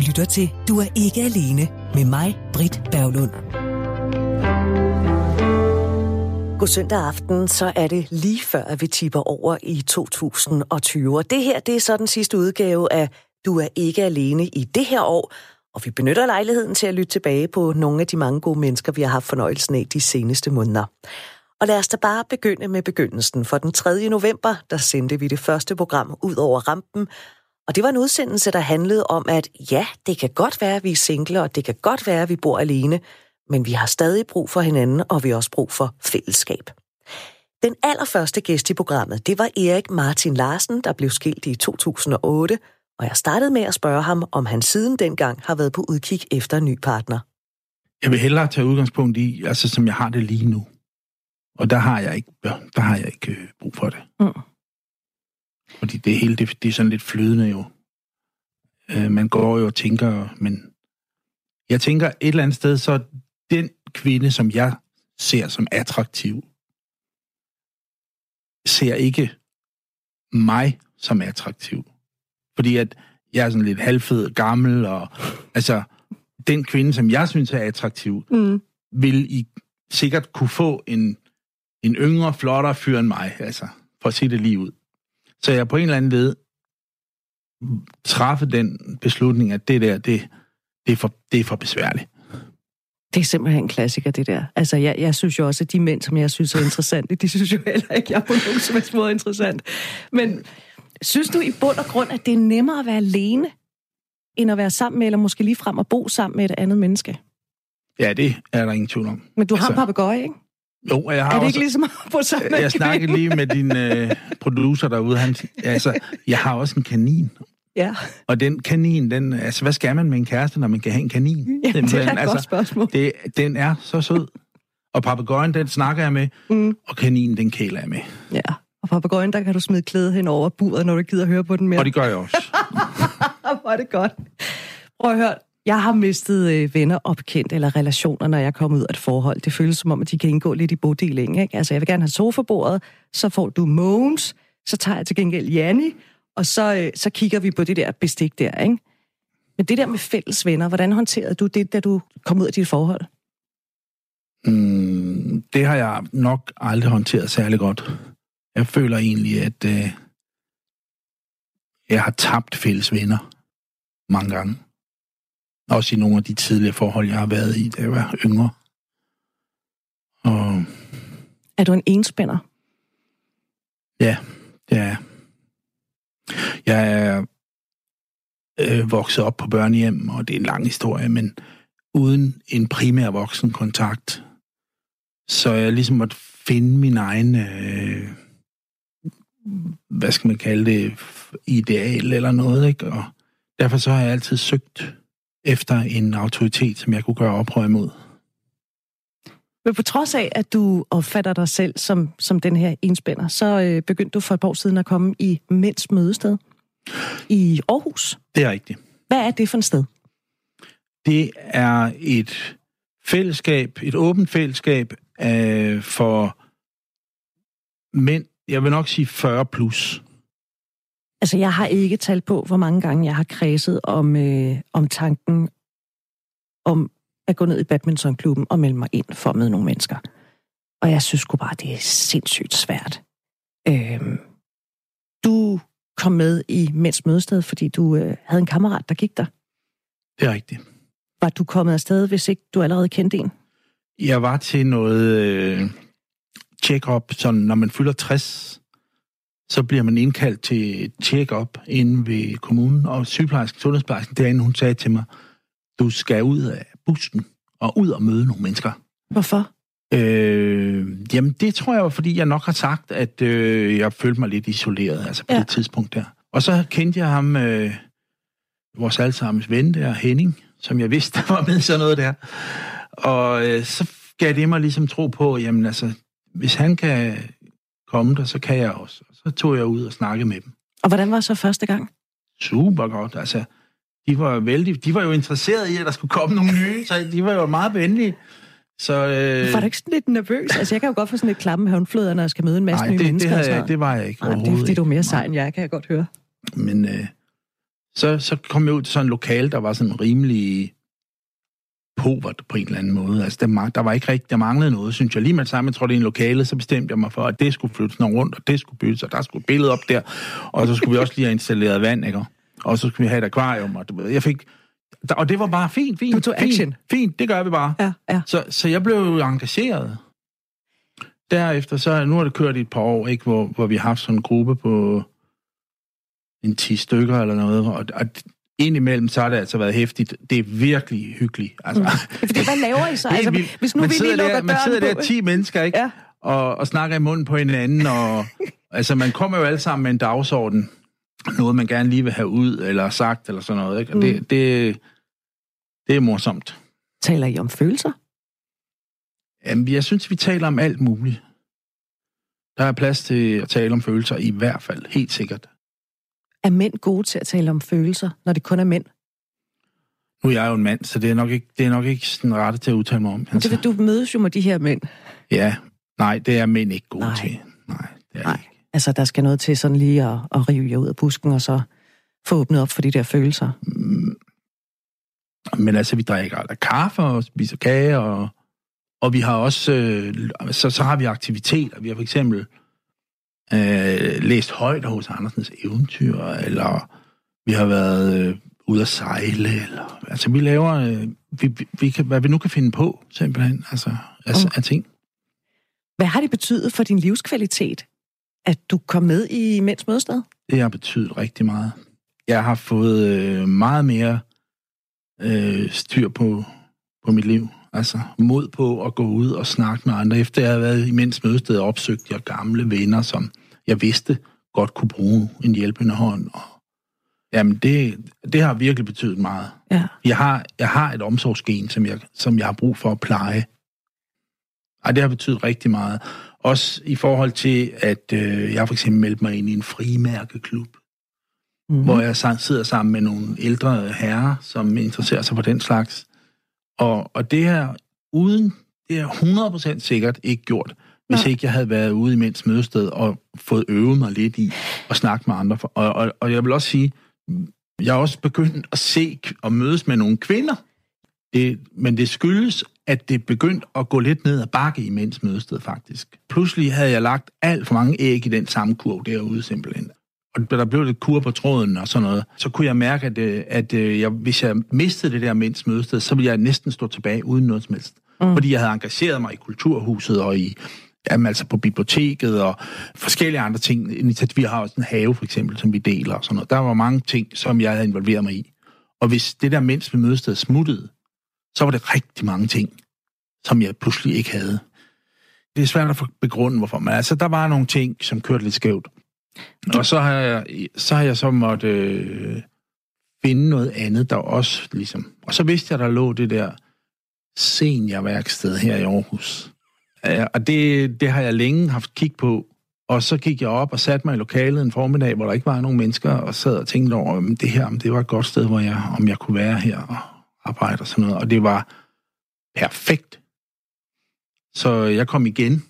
lytter til Du er ikke alene med mig, Britt Berglund. God søndag aften, så er det lige før, at vi tipper over i 2020. Og det her, det er så den sidste udgave af Du er ikke alene i det her år. Og vi benytter lejligheden til at lytte tilbage på nogle af de mange gode mennesker, vi har haft fornøjelsen af de seneste måneder. Og lad os da bare begynde med begyndelsen. For den 3. november, der sendte vi det første program ud over rampen, og det var en udsendelse, der handlede om, at ja, det kan godt være, at vi er single, og det kan godt være, at vi bor alene, men vi har stadig brug for hinanden, og vi har også brug for fællesskab. Den allerførste gæst i programmet, det var Erik Martin Larsen, der blev skilt i 2008, og jeg startede med at spørge ham, om han siden dengang har været på udkig efter en ny partner. Jeg vil hellere tage udgangspunkt i, altså som jeg har det lige nu. Og der har jeg ikke, der har jeg ikke øh, brug for det. Mm. Fordi det hele, det, det er sådan lidt flydende jo. Øh, man går jo og tænker, men jeg tænker et eller andet sted, så den kvinde, som jeg ser som attraktiv, ser ikke mig som attraktiv. Fordi at jeg er sådan lidt halvfed, gammel, og altså, den kvinde, som jeg synes er attraktiv, mm. vil I sikkert kunne få en, en yngre, flottere fyr end mig, altså, for at sige det lige ud. Så jeg på en eller anden led træffe den beslutning, at det der, det, det, er, for, det er for besværligt. Det er simpelthen en klassiker, det der. Altså, jeg, jeg synes jo også, at de mænd, som jeg synes er interessante, de synes jo heller ikke, jeg er på nogen som helst måde interessant. Men synes du i bund og grund, at det er nemmere at være alene, end at være sammen med, eller måske lige frem at bo sammen med et andet menneske? Ja, det er der ingen tvivl om. Men du har altså, en papegøje, ikke? Jo, jeg har Er det også, ikke ligesom på sammen Jeg snakkede lige med din øh, producer derude. Han, altså, jeg har også en kanin. Ja. Og den kanin, den, altså, hvad skal man med en kæreste, når man kan have en kanin? Ja, det er et altså, godt spørgsmål. Det, den er så sød. Og papegøjen, den snakker jeg med, mm. og kaninen, den kæler jeg med. Ja, og papegøjen, der kan du smide klæde hen over buret, når du gider høre på den mere. Og det gør jeg også. Hvor er det godt. Prøv at høre, jeg har mistet øh, venner opkendt eller relationer, når jeg er kommet ud af et forhold. Det føles som om, at de kan indgå lidt i bodelingen. Ikke? Altså, jeg vil gerne have sofabordet, så får du Mogens, så tager jeg til gengæld Janni, og så, øh, så kigger vi på det der bestik der. Ikke? Men det der med fælles venner, hvordan håndterede du det, da du kom ud af dit forhold? Mm, det har jeg nok aldrig håndteret særlig godt. Jeg føler egentlig, at øh, jeg har tabt fælles venner mange gange. Også i nogle af de tidligere forhold, jeg har været i, da jeg var yngre. Og... Er du en enspænder? Ja, det er jeg. Jeg er øh, vokset op på børnehjem, og det er en lang historie, men uden en primær voksenkontakt, så jeg ligesom måtte finde min egen, øh, hvad skal man kalde det, ideal eller noget, ikke? Og derfor så har jeg altid søgt efter en autoritet, som jeg kunne gøre oprør imod. Men på trods af, at du opfatter dig selv som, som den her enspænder, så øh, begyndte du for et par år siden at komme i Mænds Mødested i Aarhus. Det er rigtigt. Hvad er det for et sted? Det er et fællesskab, et åbent fællesskab øh, for mænd, jeg vil nok sige 40 plus. Altså, jeg har ikke talt på, hvor mange gange jeg har kredset om, øh, om tanken om at gå ned i badmintonklubben og melde mig ind for at møde nogle mennesker. Og jeg synes sgu bare, det er sindssygt svært. Øh, du kom med i Mænds Mødested, fordi du øh, havde en kammerat, der gik der. Det er rigtigt. Var du kommet afsted, hvis ikke du allerede kendte en? Jeg var til noget øh, check-up, så når man fylder 60, så bliver man indkaldt til check-up inde ved kommunen, og sygeplejersken, sundhedsplejersken derinde, hun sagde til mig, du skal ud af bussen og ud og møde nogle mennesker. Hvorfor? Øh, jamen, det tror jeg var, fordi jeg nok har sagt, at øh, jeg følte mig lidt isoleret, altså på ja. det tidspunkt der. Og så kendte jeg ham, øh, vores allesammens ven der, Henning, som jeg vidste, der var med sådan noget der. Og øh, så gav det mig ligesom tro på, jamen altså, hvis han kan komme der, så kan jeg også. Så tog jeg ud og snakkede med dem. Og hvordan var så første gang? Super godt, altså. De var, vældig, de var jo interesserede i, at der skulle komme nogle nye, så de var jo meget venlige. Så, øh... Var du ikke sådan lidt nervøs? Altså, jeg kan jo godt få sådan lidt klamme håndfløder, når jeg skal møde en masse Nej, nye det, mennesker. Det, jeg, det var jeg ikke Nej, det er fordi, du er mere sej, end jeg, kan jeg godt høre. Men øh, så, så kom jeg ud til sådan en lokal, der var sådan rimelig povert på en eller anden måde. Altså, der, der var ikke rigtig, der manglede noget, synes jeg. Lige med det samme, jeg tror, det er en lokale, så bestemte jeg mig for, at det skulle flyttes noget rundt, og det skulle byttes, og der skulle et billede op der, og så skulle vi også lige have installeret vand, ikke? Og så skulle vi have et akvarium, og jeg fik... Og det var bare fint, fint. Du tog action. Fint, fint, det gør vi bare. Ja, ja. Så, så jeg blev engageret. Derefter, så nu har det kørt i et par år, ikke, hvor, hvor vi har haft sådan en gruppe på en 10 stykker eller noget, og, og indimellem så har det altså været hæftigt. Det er virkelig hyggeligt. Altså, mm. Fordi hvad laver I så? Altså, hvis nu man vi lige lukker der, Man sidder der på... 10 mennesker, ikke? Ja. Og, og snakker i munden på hinanden, og altså, man kommer jo alle sammen med en dagsorden. Noget, man gerne lige vil have ud, eller sagt, eller sådan noget, ikke? Og mm. det, det, det er morsomt. Taler I om følelser? Jamen, jeg synes, vi taler om alt muligt. Der er plads til at tale om følelser, i hvert fald. Helt sikkert. Er mænd gode til at tale om følelser, når det kun er mænd? Nu er jeg jo en mand, så det er nok ikke, det er nok ikke sådan rette til at udtale mig om. Altså. Det, du mødes jo med de her mænd. Ja, nej, det er mænd ikke gode Nej. til. Nej, det er Nej. ikke. Altså, der skal noget til sådan lige at, at rive jer ud af busken, og så få åbnet op for de der følelser. Mm. Men altså, vi drikker aldrig kaffe og spiser kage, og, og vi har også, øh, så, så har vi aktiviteter. Vi har for eksempel øh, læst højt hos Andersens eventyr, eller vi har været øh, ude at sejle, eller, altså vi laver, øh, vi, vi- kan, hvad vi nu kan finde på, simpelthen, altså, altså Oh. af ting. Hvad har det betydet for din livskvalitet, at du kom med i Mænds Mødested? Det har betydet rigtig meget. Jeg har fået øh, meget mere øh, styr på, på mit liv. Altså mod på at gå ud og snakke med andre. Efter jeg har været i mænds mødested opsøgt jeg gamle venner, som jeg vidste godt kunne bruge en hjælpende hånd. Og, jamen, det, det har virkelig betydet meget. Ja. Jeg har, jeg har et omsorgsgen, som jeg, som jeg har brug for at pleje. Og det har betydet rigtig meget. Også i forhold til, at øh, jeg for eksempel meldte mig ind i en frimærkeklub, Mm. hvor jeg sidder sammen med nogle ældre herrer, som interesserer sig for den slags. Og, og det er uden, det er 100% sikkert ikke gjort, hvis Nej. ikke jeg havde været ude i mænds mødested og fået øvet mig lidt i at snakke med andre. Og, og, og jeg vil også sige, jeg har også begyndt at se og mødes med nogle kvinder. Det, men det skyldes, at det begyndte at gå lidt ned ad bakke i mænds mødested, faktisk. Pludselig havde jeg lagt alt for mange æg i den samme kurv derude, simpelthen. Og der blev lidt kur på tråden og sådan noget. Så kunne jeg mærke, at, øh, at øh, jeg, hvis jeg mistede det der mænds mødested, så ville jeg næsten stå tilbage uden noget som helst. Mm. Fordi jeg havde engageret mig i kulturhuset og i Jamen, altså på biblioteket og forskellige andre ting. Vi har også en have, for eksempel, som vi deler og sådan noget. Der var mange ting, som jeg havde involveret mig i. Og hvis det der mens vi mødested smuttede, så var det rigtig mange ting, som jeg pludselig ikke havde. Det er svært at få- begrunde, hvorfor. Men altså, der var nogle ting, som kørte lidt skævt. Og så har jeg så, har jeg så måtte øh, finde noget andet, der også ligesom... Og så vidste jeg, der lå det der seniorværksted her i Aarhus. Ja, og det, det har jeg længe haft kig på. Og så gik jeg op og satte mig i lokalet en formiddag, hvor der ikke var nogen mennesker, og sad og tænkte over, om det her, om det var et godt sted, hvor jeg, om jeg kunne være her og arbejde og sådan noget. Og det var perfekt. Så jeg kom igen.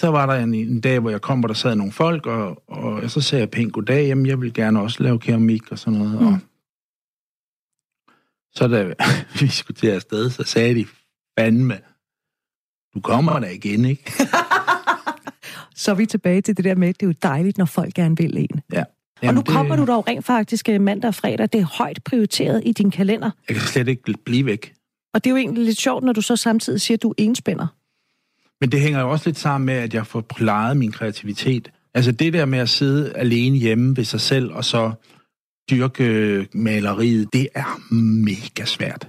Så var der en, en dag, hvor jeg kom, hvor der sad nogle folk, og, og så sagde jeg pænt goddag, jamen jeg vil gerne også lave keramik og sådan noget. Mm. Og så da vi skulle til afsted, så sagde de, fandme, du kommer der igen, ikke? Så er vi tilbage til det der med, at det er jo dejligt, når folk gerne vil en. Ja. og nu kommer du dog rent faktisk øh, mandag og fredag. Det er højt prioriteret i din kalender. Jeg kan slet ikke blive væk. Og det er jo egentlig lidt sjovt, når du så samtidig siger, at du er enspænder. Men det hænger jo også lidt sammen med, at jeg får plejet min kreativitet. Altså det der med at sidde alene hjemme ved sig selv, og så dyrke maleriet, det er mega svært.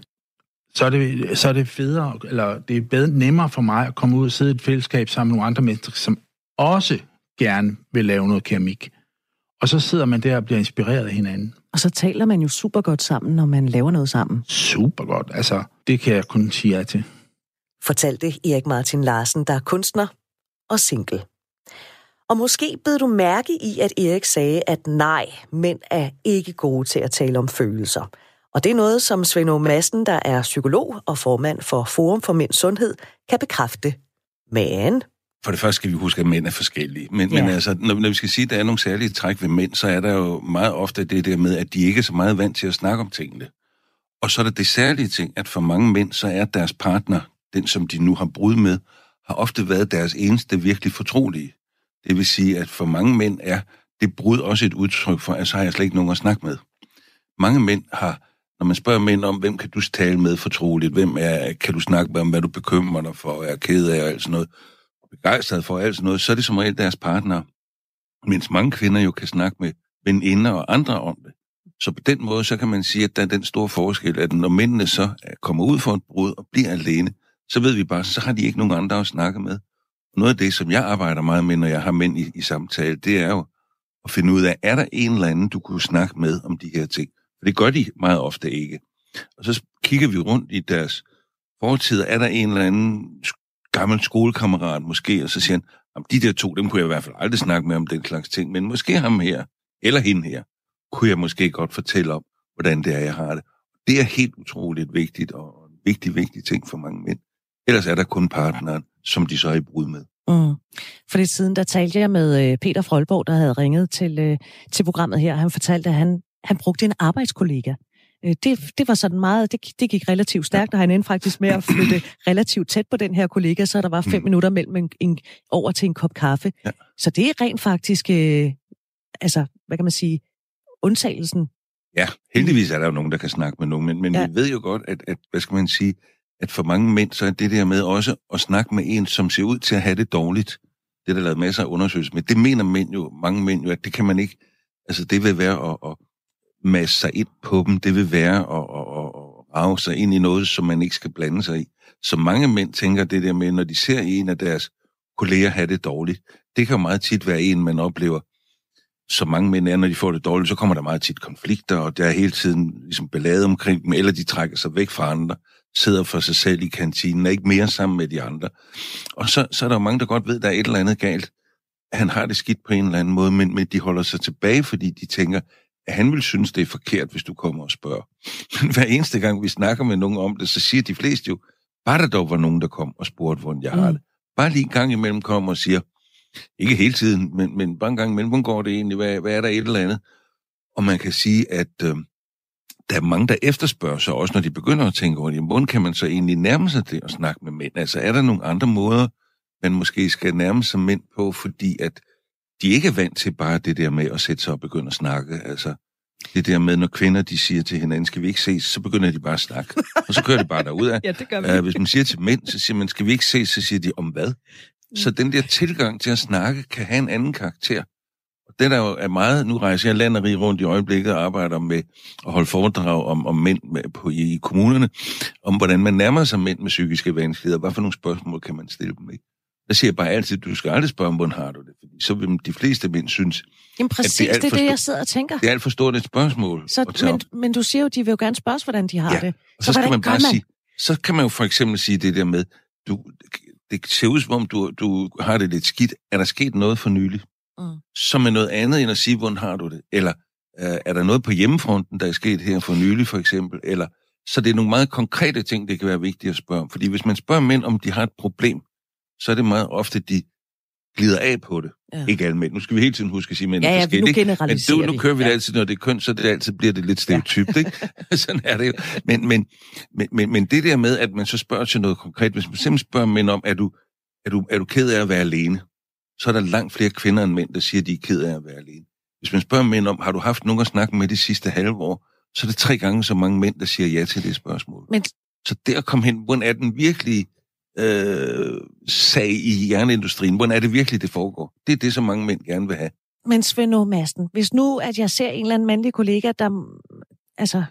Så er det, så er det federe, eller det er bedre, nemmere for mig at komme ud og sidde i et fællesskab sammen med nogle andre mennesker, som også gerne vil lave noget keramik. Og så sidder man der og bliver inspireret af hinanden. Og så taler man jo super godt sammen, når man laver noget sammen. Super godt. Altså, det kan jeg kun sige ja til. fortalte Erik Martin Larsen, der er kunstner og single. Og måske bed du mærke i, at Erik sagde, at nej, mænd er ikke gode til at tale om følelser. Og det er noget, som Svend. Madsen, der er psykolog og formand for Forum for Mænds Sundhed, kan bekræfte. Men for det første skal vi huske, at mænd er forskellige. Men, ja. men altså, når, når vi skal sige, at der er nogle særlige træk ved mænd, så er der jo meget ofte det der med, at de ikke er så meget vant til at snakke om tingene. Og så er der det særlige ting, at for mange mænd, så er deres partner, den som de nu har brud med, har ofte været deres eneste virkelig fortrolige. Det vil sige, at for mange mænd er det brud også et udtryk for, at så har jeg slet ikke nogen at snakke med. Mange mænd har, når man spørger mænd om, hvem kan du tale med fortroligt, hvem er, kan du snakke med om, hvad du bekymrer dig for, er ked af og alt sådan noget, begejstret for alt sådan noget, så er det som regel deres partner. Mens mange kvinder jo kan snakke med veninder og andre om det. Så på den måde, så kan man sige, at der er den store forskel, at når mændene så kommer ud for et brud og bliver alene, så ved vi bare, så har de ikke nogen andre at snakke med. Noget af det, som jeg arbejder meget med, når jeg har mænd i, i samtale, det er jo at finde ud af, er der en eller anden, du kunne snakke med om de her ting? Og det gør de meget ofte ikke. Og så kigger vi rundt i deres fortid, er der en eller anden gammel skolekammerat måske, og så siger han, om de der to, dem kunne jeg i hvert fald aldrig snakke med om den slags ting, men måske ham her, eller hende her, kunne jeg måske godt fortælle om, hvordan det er, jeg har det. Det er helt utroligt vigtigt, og en vigtig, vigtig ting for mange mænd. Ellers er der kun partneren, som de så er i brud med. Mm. For det siden, der talte jeg med øh, Peter Frolborg, der havde ringet til, øh, til programmet her. Han fortalte, at han, han brugte en arbejdskollega. Øh, det, det var sådan meget, det, det gik relativt stærkt, og han endte faktisk med at flytte relativt tæt på den her kollega, så der var fem mm. minutter mellem en, en, over til en kop kaffe. Ja. Så det er rent faktisk, øh, altså, hvad kan man sige, undtagelsen. Ja, heldigvis er der jo nogen, der kan snakke med nogen, men, men ja. vi ved jo godt, at, at, hvad skal man sige, at for mange mænd, så er det der med også at snakke med en, som ser ud til at have det dårligt. Det er der lavet masser af undersøgelser med. Det mener mænd jo, mange mænd jo, at det kan man ikke, altså det vil være at, at masse sig ind på dem, det vil være at, at, at rave sig ind i noget, som man ikke skal blande sig i. Så mange mænd tænker det der med, når de ser en af deres kolleger have det dårligt, det kan meget tit være en, man oplever, så mange mænd er, når de får det dårligt, så kommer der meget tit konflikter, og der er hele tiden ligesom ballade omkring dem, eller de trækker sig væk fra andre, sidder for sig selv i kantinen, er ikke mere sammen med de andre. Og så, så er der jo mange, der godt ved, at der er et eller andet galt. Han har det skidt på en eller anden måde, men, men de holder sig tilbage, fordi de tænker, han vil synes, det er forkert, hvis du kommer og spørger. Men hver eneste gang, vi snakker med nogen om det, så siger de fleste jo, bare der dog var nogen, der kom og spurgte, hvordan jeg har mm. det. Bare lige en gang imellem kommer og siger, ikke hele tiden, men, men bare en gang imellem, hvordan går det egentlig, hvad, hvad er der et eller andet? Og man kan sige, at øh, der er mange, der efterspørger sig, også når de begynder at tænke over det, hvordan kan man så egentlig nærme sig det at snakke med mænd? Altså er der nogle andre måder, man måske skal nærme sig mænd på, fordi at de ikke er vant til bare det der med at sætte sig og begynde at snakke. Altså, det der med, når kvinder de siger til hinanden, skal vi ikke ses, så begynder de bare at snakke. Og så kører de bare derud af. ja, det gør vi. Uh, hvis man siger til mænd, så siger man, skal vi ikke ses, så siger de, om hvad? Mm. Så den der tilgang til at snakke kan have en anden karakter. Og det der jo er meget, nu rejser jeg land og rig rundt i øjeblikket og arbejder med at holde foredrag om, om mænd med, på, i, i kommunerne, om hvordan man nærmer sig mænd med psykiske vanskeligheder. Hvad for nogle spørgsmål kan man stille dem, ikke? Der siger jeg bare altid, du skal aldrig spørge, hvordan har du det? Fordi så vil de fleste mænd synes, Jamen præcis, det er, det, er det, jeg sidder og tænker. Det er alt for stort et spørgsmål så, men, men du siger jo, de vil jo gerne spørge hvordan de har ja, det. Så, så skal man bare man? sige, så kan man jo for eksempel sige det der med, du, det ser ud som om, du, du har det lidt skidt. Er der sket noget for nylig? Mm. Som er noget andet end at sige, hvordan har du det? Eller øh, er der noget på hjemmefronten, der er sket her for nylig for eksempel? Eller, så det er nogle meget konkrete ting, det kan være vigtigt at spørge om. Fordi hvis man spørger mænd, om de har et problem, så er det meget ofte, de glider af på det. Ja. Ikke alle mænd. Nu skal vi hele tiden huske at sige, mænd ja, ja, er forskellige. Nu men du, nu kører vi ja. det altid, når det er køn, så det altid bliver det lidt stereotypt. Ja. Ikke? Sådan er det jo. Men, men, men, men, men det der med, at man så spørger til noget konkret, hvis man simpelthen spørger mænd om, er du, er du, er du ked af at være alene? Så er der langt flere kvinder end mænd, der siger, at de er ked af at være alene. Hvis man spørger mænd om, har du haft nogen at snakke med de sidste halve år, så er det tre gange så mange mænd, der siger ja til det spørgsmål. Men... Så der kom hen, hvordan er den virkelige øh, sag i jernindustrien? Hvordan er det virkelig, det foregår? Det er det, som mange mænd gerne vil have. Men Svend Madsen, hvis nu, at jeg ser en eller anden mandlig kollega, der, altså,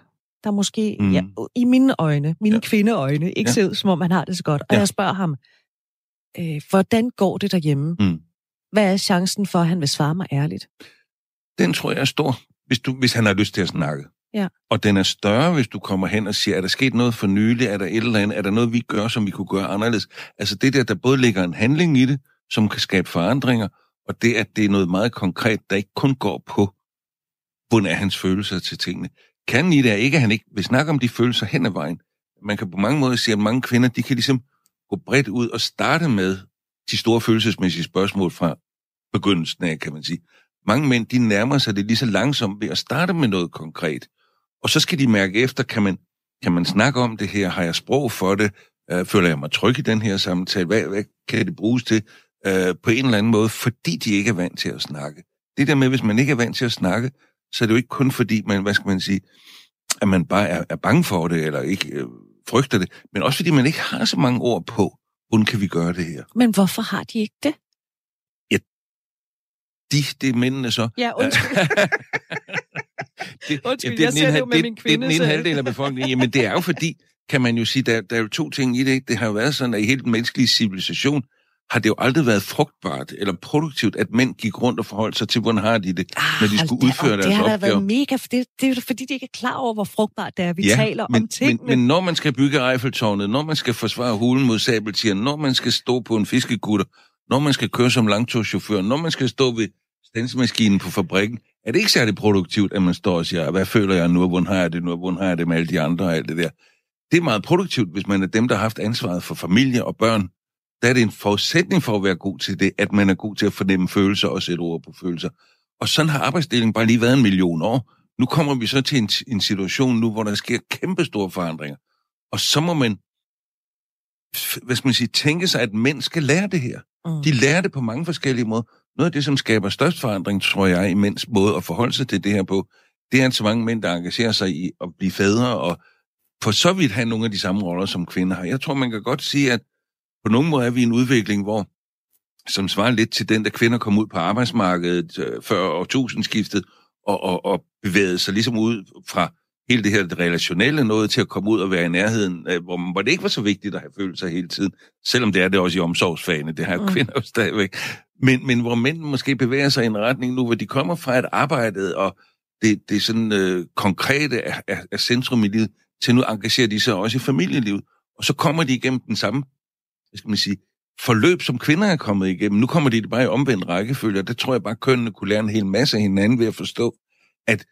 der måske mm. ja, i mine øjne, mine ja. kvindeøjne, ikke ja. ser ud, som om han har det så godt, og ja. jeg spørger ham, øh, hvordan går det derhjemme? Mm. Hvad er chancen for, at han vil svare mig ærligt? Den tror jeg er stor, hvis, du, hvis han har lyst til at snakke. Ja. Og den er større, hvis du kommer hen og siger, er der sket noget for nylig? Er der et eller andet? Er der noget, vi gør, som vi kunne gøre anderledes? Altså det der, der både ligger en handling i det, som kan skabe forandringer, og det, at det er noget meget konkret, der ikke kun går på, hvordan er hans følelser til tingene. Kan i det er ikke, at han ikke vil snakke om de følelser hen ad vejen. Man kan på mange måder sige, at mange kvinder, de kan ligesom gå bredt ud og starte med de store følelsesmæssige spørgsmål fra begyndelsen af, kan man sige. Mange mænd, de nærmer sig det lige så langsomt ved at starte med noget konkret. Og så skal de mærke efter, kan man, kan man snakke om det her? Har jeg sprog for det? Øh, føler jeg mig tryg i den her samtale? Hvad, hvad kan det bruges til? Øh, på en eller anden måde, fordi de ikke er vant til at snakke. Det der med, hvis man ikke er vant til at snakke, så er det jo ikke kun fordi, man, hvad skal man sige, at man bare er, er bange for det, eller ikke øh, frygter det, men også fordi man ikke har så mange ord på, hvordan kan vi gøre det her. Men hvorfor har de ikke det? Ja, de, det er mændene så. Ja, undskyld. det, undskyld, ja, jeg ser det jo med det, min kvinde. Det er den ene halvdel af befolkningen. Jamen, det er jo fordi, kan man jo sige, der, der er jo to ting i det. Det har jo været sådan, at i hele den menneskelige civilisation, har det jo aldrig været frugtbart eller produktivt, at mænd gik rundt og forholdt sig til, hvordan har de det, ah, når de skulle udføre deres opgaver. Det har været mega, for det, det er fordi, de ikke er klar over, hvor frugtbart det er, vi ja, taler men, om tingene. Men, men når man skal bygge Eiffeltårnet, når man skal forsvare hulen mod sabeltiger, når man skal stå på en fiskekutter, når man skal køre som langtogschauffør, når man skal stå ved stensmaskinen på fabrikken, er det ikke særlig produktivt, at man står og siger, hvad føler jeg nu, hvordan har jeg det nu, hvordan har jeg det med alle de andre og alt det der. Det er meget produktivt, hvis man er dem, der har haft ansvaret for familie og børn, der er det en forudsætning for at være god til det, at man er god til at fornemme følelser og sætte ord på følelser. Og sådan har arbejdsdelingen bare lige været en million år. Nu kommer vi så til en, en situation nu, hvor der sker kæmpe store forandringer. Og så må man, hvad skal man sige, tænke sig, at mænd skal lære det her. Mm. De lærer det på mange forskellige måder. Noget af det, som skaber størst forandring, tror jeg, i mænds måde at forholde sig til det her på, det er, at så mange mænd, der engagerer sig i at blive fædre, og for så vidt have nogle af de samme roller, som kvinder har. Jeg tror, man kan godt sige, at på nogen måde er vi i en udvikling, hvor som svarer lidt til den, der kvinder kom ud på arbejdsmarkedet øh, før årtusindskiftet, og, og, og bevægede sig ligesom ud fra hele det her det relationelle noget til at komme ud og være i nærheden, øh, hvor, hvor det ikke var så vigtigt at have følelser hele tiden, selvom det er det også i omsorgsfagene, det har mm. kvinder jo stadigvæk. Men, men hvor mænd måske bevæger sig i en retning nu, hvor de kommer fra et arbejde, og det, det er sådan øh, konkrete er, er, er centrum i livet, til nu engagerer de sig også i familielivet. Og så kommer de igennem den samme hvad skal man sige, forløb, som kvinder er kommet igennem. Nu kommer de bare i omvendt rækkefølge, og det tror jeg bare, kønnene kunne lære en hel masse af hinanden ved at forstå, at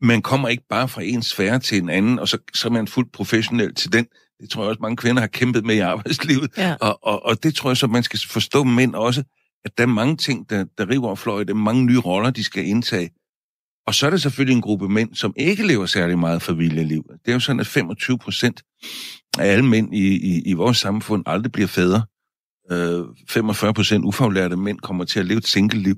man kommer ikke bare fra en sfære til en anden, og så, så er man fuldt professionel til den. Det tror jeg også, mange kvinder har kæmpet med i arbejdslivet. Ja. Og, og, og det tror jeg så, man skal forstå mænd også, at der er mange ting, der, der river og fløj. Der er mange nye roller, de skal indtage. Og så er der selvfølgelig en gruppe mænd, som ikke lever særlig meget familieliv. Det er jo sådan, at 25 procent af alle mænd i, i, i vores samfund aldrig bliver fædre. Øh, 45 procent ufaglærte mænd kommer til at leve et single-liv.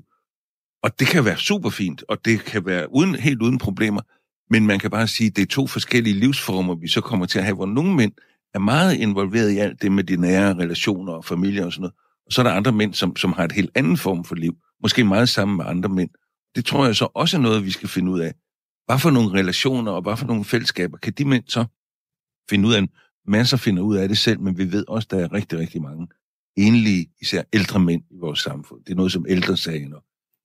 Og det kan være super fint, og det kan være uden, helt uden problemer. Men man kan bare sige, at det er to forskellige livsformer, vi så kommer til at have, hvor nogle mænd er meget involveret i alt det med de nære relationer og familie og sådan noget. Og så er der andre mænd, som, som har et helt andet form for liv. Måske meget sammen med andre mænd. Det tror jeg så også er noget, vi skal finde ud af. Hvad for nogle relationer og hvad for nogle fællesskaber kan de mænd så finde ud af? Masser finder ud af det selv, men vi ved også, at der er rigtig, rigtig mange enlige, især ældre mænd i vores samfund. Det er noget, som ældresagen og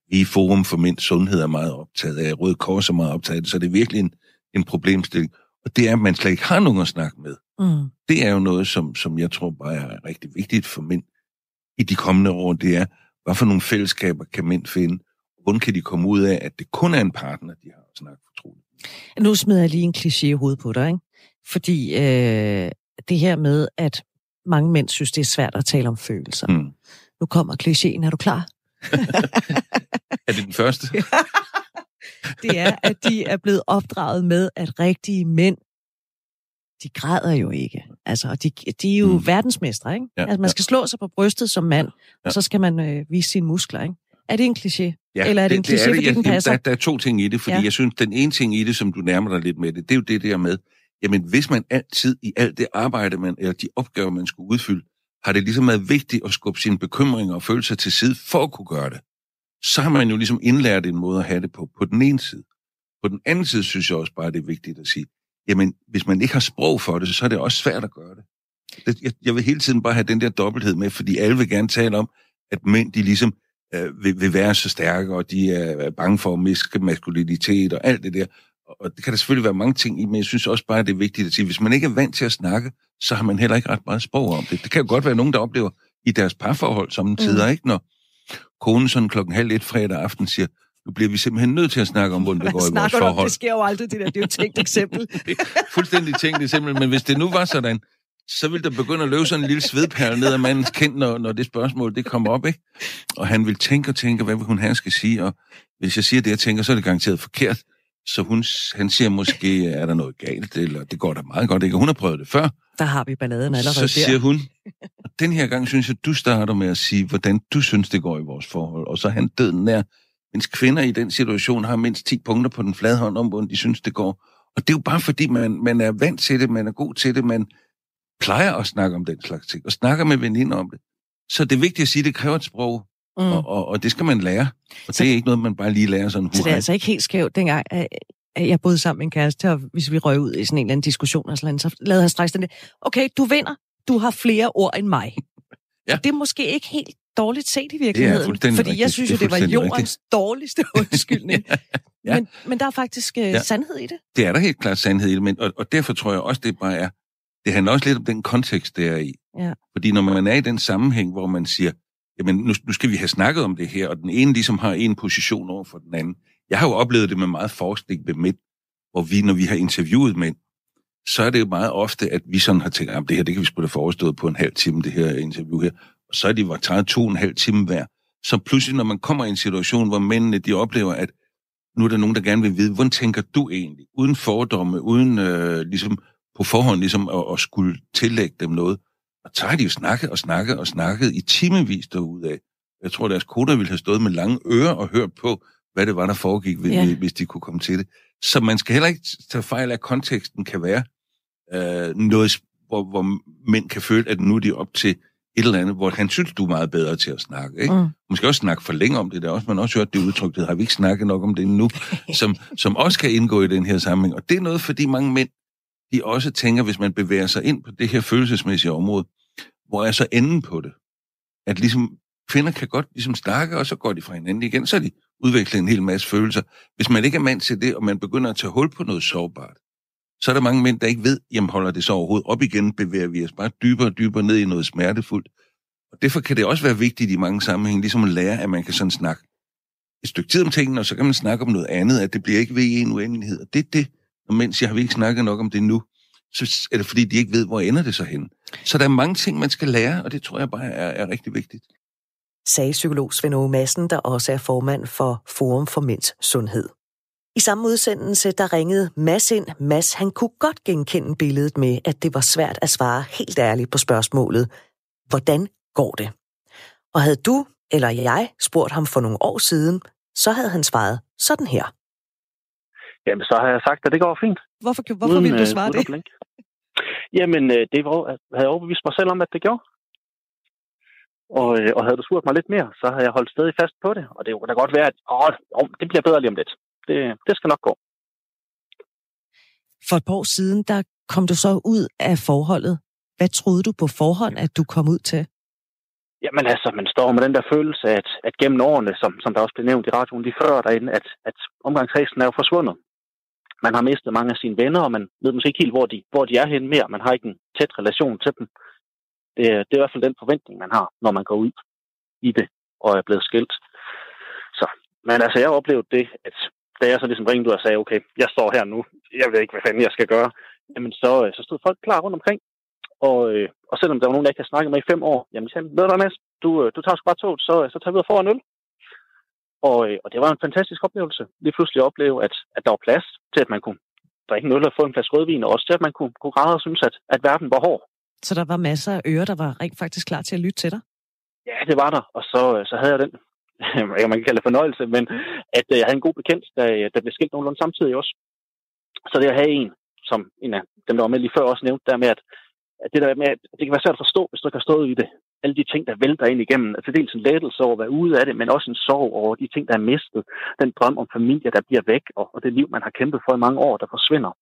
i Forum for Mænds Sundhed er meget optaget af, Røde Kors er meget optaget af så det er virkelig en, en problemstilling. Og det er, at man slet ikke har nogen at snakke med. Mm. Det er jo noget, som, som jeg tror bare er rigtig vigtigt for mænd i de kommende år. Det er, hvad for nogle fællesskaber kan mænd finde, Hvordan kan de komme ud af, at det kun er en partner, de har at snakke fortroligt? Nu smider jeg lige en kliché i hovedet på dig, ikke? Fordi øh, det her med, at mange mænd synes, det er svært at tale om følelser. Mm. Nu kommer klichéen. Er du klar? er det den første? det er, at de er blevet opdraget med, at rigtige mænd, de græder jo ikke. Altså, de, de er jo mm. verdensmestre, ikke? Ja, altså, man skal ja. slå sig på brystet som mand, ja. og så skal man øh, vise sine muskler, ikke? Er det en kliché? Ja, Eller er det, det en kliché, det er fordi jeg, den passer? Der, der er to ting i det, fordi ja. jeg synes, den ene ting i det, som du nærmer dig lidt med det, det er jo det der med, jamen hvis man altid i alt det arbejde, man, eller de opgaver, man skulle udfylde, har det ligesom været vigtigt at skubbe sine bekymringer og følelser til side for at kunne gøre det. Så har man jo ligesom indlært en måde at have det på, på den ene side. På den anden side synes jeg også bare, det er vigtigt at sige, jamen hvis man ikke har sprog for det, så er det også svært at gøre det. Jeg, jeg vil hele tiden bare have den der dobbelthed med, fordi alle vil gerne tale om, at mænd de ligesom øh, vil, vil være så stærke, og de er bange for at miske maskulinitet og alt det der. Og det kan der selvfølgelig være mange ting i, men jeg synes også bare, at det er vigtigt at sige, hvis man ikke er vant til at snakke, så har man heller ikke ret meget sprog om det. Det kan jo godt være nogen, der oplever i deres parforhold som tider, mm. ikke? Når konen sådan klokken halv et fredag aften siger, nu bliver vi simpelthen nødt til at snakke om, hvordan det går i vores forhold. Om? Det sker jo aldrig, det der. Det er jo et tænkt eksempel. Fuldstændig tænkt eksempel, men hvis det nu var sådan, så vil der begynde at løbe sådan en lille svedpærle ned ad mandens kind, når, når det spørgsmål det kommer op, ikke? Og han vil tænke og tænke, hvad vil hun have skal sige, og hvis jeg siger det, jeg tænker, så er det garanteret forkert. Så hun, han siger måske, er der noget galt, eller det går da meget godt, ikke? hun har prøvet det før. Der har vi balladen allerede Så siger der. hun, den her gang synes jeg, du starter med at sige, hvordan du synes, det går i vores forhold. Og så er han døden nær, mens kvinder i den situation har mindst 10 punkter på den flade hånd om, hvordan de synes, det går. Og det er jo bare fordi, man, man er vant til det, man er god til det, man plejer at snakke om den slags ting, og snakker med veninder om det. Så det er vigtigt at sige, at det kræver et sprog, mm. og, og, og det skal man lære. Og så, det er ikke noget, man bare lige lærer sådan. Så det er altså ikke helt skævt, dengang at jeg boede sammen med en kæreste, og hvis vi røg ud i sådan en eller anden diskussion, og sådan, så lavede han straks den okay, du vinder, du har flere ord end mig. Ja. Det er måske ikke helt dårligt set i virkeligheden. Fordi rigtigt. jeg synes jo, det, det var jordens rigtigt. dårligste undskyldning. ja, ja. Men, men der er faktisk uh, ja. sandhed i det. Det er der helt klart sandhed i det, men, og, og derfor tror jeg også, det bare er, det handler også lidt om den kontekst, det er i. Ja. Fordi når man er i den sammenhæng, hvor man siger, jamen nu, nu skal vi have snakket om det her, og den ene ligesom har en position over for den anden. Jeg har jo oplevet det med meget forskning med mænd, hvor vi, når vi har interviewet mænd, så er det jo meget ofte, at vi sådan har tænkt, at det her, det kan vi sgu da forestå på en halv time, det her interview her. Og så er de var taget to og en halv time hver. Så pludselig, når man kommer i en situation, hvor mændene, de oplever, at nu er der nogen, der gerne vil vide, hvordan tænker du egentlig? Uden fordomme, uden øh, ligesom på forhånd ligesom at, at skulle tillægge dem noget. Og så har de jo snakket og snakket og snakket i timevis af. Jeg tror, deres koder ville have stået med lange ører og hørt på, hvad det var, der foregik, ja. hvis de kunne komme til det. Så man skal heller ikke tage fejl af, at konteksten kan være øh, noget, hvor, hvor mænd kan føle, at nu er de op til et eller andet, hvor han synes, du er meget bedre til at snakke. Ikke? Mm. Måske også snakke for længe om det. Der også, man også hørt det udtryk, det har vi ikke snakket nok om det nu, som, som også kan indgå i den her sammenhæng. Og det er noget, fordi mange mænd de også tænker, hvis man bevæger sig ind på det her følelsesmæssige område, hvor er så enden på det? At ligesom kvinder kan godt ligesom snakke, og så går de fra hinanden igen, så de udvikler en hel masse følelser. Hvis man ikke er mand til det, og man begynder at tage hul på noget sårbart, så er der mange mænd, der ikke ved, jamen holder det så overhovedet op igen, bevæger vi os bare dybere og dybere ned i noget smertefuldt. Og derfor kan det også være vigtigt i mange sammenhænge, ligesom at lære, at man kan sådan snakke et stykke tid om tingene, og så kan man snakke om noget andet, at det bliver ikke ved i en uendelighed. Og det er det, og mens jeg har vi ikke snakket nok om det nu, så er det fordi, de ikke ved, hvor ender det så hen. Så der er mange ting, man skal lære, og det tror jeg bare er, er rigtig vigtigt. Sagde psykolog Svend Ove Madsen, der også er formand for Forum for Mænds Sundhed. I samme udsendelse, der ringede Mads ind. Mads, han kunne godt genkende billedet med, at det var svært at svare helt ærligt på spørgsmålet. Hvordan går det? Og havde du eller jeg spurgt ham for nogle år siden, så havde han svaret sådan her. Jamen, så har jeg sagt, at det går fint. Hvorfor, hvorfor uden, ville du øh, svare det? Blink. Jamen, øh, det var, havde jeg overbevist mig selv om, at det gjorde. Og, øh, og havde du spurgt mig lidt mere, så havde jeg holdt stadig fast på det. Og det kunne da godt være, at åh, det bliver bedre lige om lidt. Det, det skal nok gå. For et par år siden, der kom du så ud af forholdet. Hvad troede du på forhånd, at du kom ud til? Jamen altså, man står med den der følelse, at, at gennem årene, som, som der også blev nævnt i radioen lige før derinde, at, at omgangskredsen er jo forsvundet. Man har mistet mange af sine venner, og man ved måske ikke helt, hvor de, hvor de er henne mere. Man har ikke en tæt relation til dem. Det, det er i hvert fald den forventning, man har, når man går ud i det og er blevet skilt. Så, men altså, jeg har oplevet det, at da jeg så ligesom ringede ud og sagde, okay, jeg står her nu, jeg ved ikke, hvad fanden jeg skal gøre, jamen så, så stod folk klar rundt omkring og, øh, og selvom der var nogen, der ikke har snakket med i fem år, jamen sagde ved du Mads, du, øh, du tager sgu bare toget, så, så tager vi ud og får en øl. Og, øh, og det var en fantastisk oplevelse. Lige pludselig at opleve, at, at der var plads til, at man kunne drikke en øl og få en flaske rødvin, og også til, at man kunne, kunne græde og synes, at, at verden var hård. Så der var masser af ører, der var rent faktisk klar til at lytte til dig? Ja, det var der. Og så, så havde jeg den, man kan kalde det fornøjelse, men at jeg havde en god bekendt, der, der blev skilt nogenlunde samtidig også. Så det at have en, som en af dem, der var med lige før også nævnte, der med, at at det der med, at det kan være svært at forstå, hvis du ikke har stået i det. Alle de ting, der vælter ind igennem. Altså dels en lettelse over at være ude af det, men også en sorg over de ting, der er mistet. Den drøm om familie, der bliver væk, og, og det liv, man har kæmpet for i mange år, der forsvinder.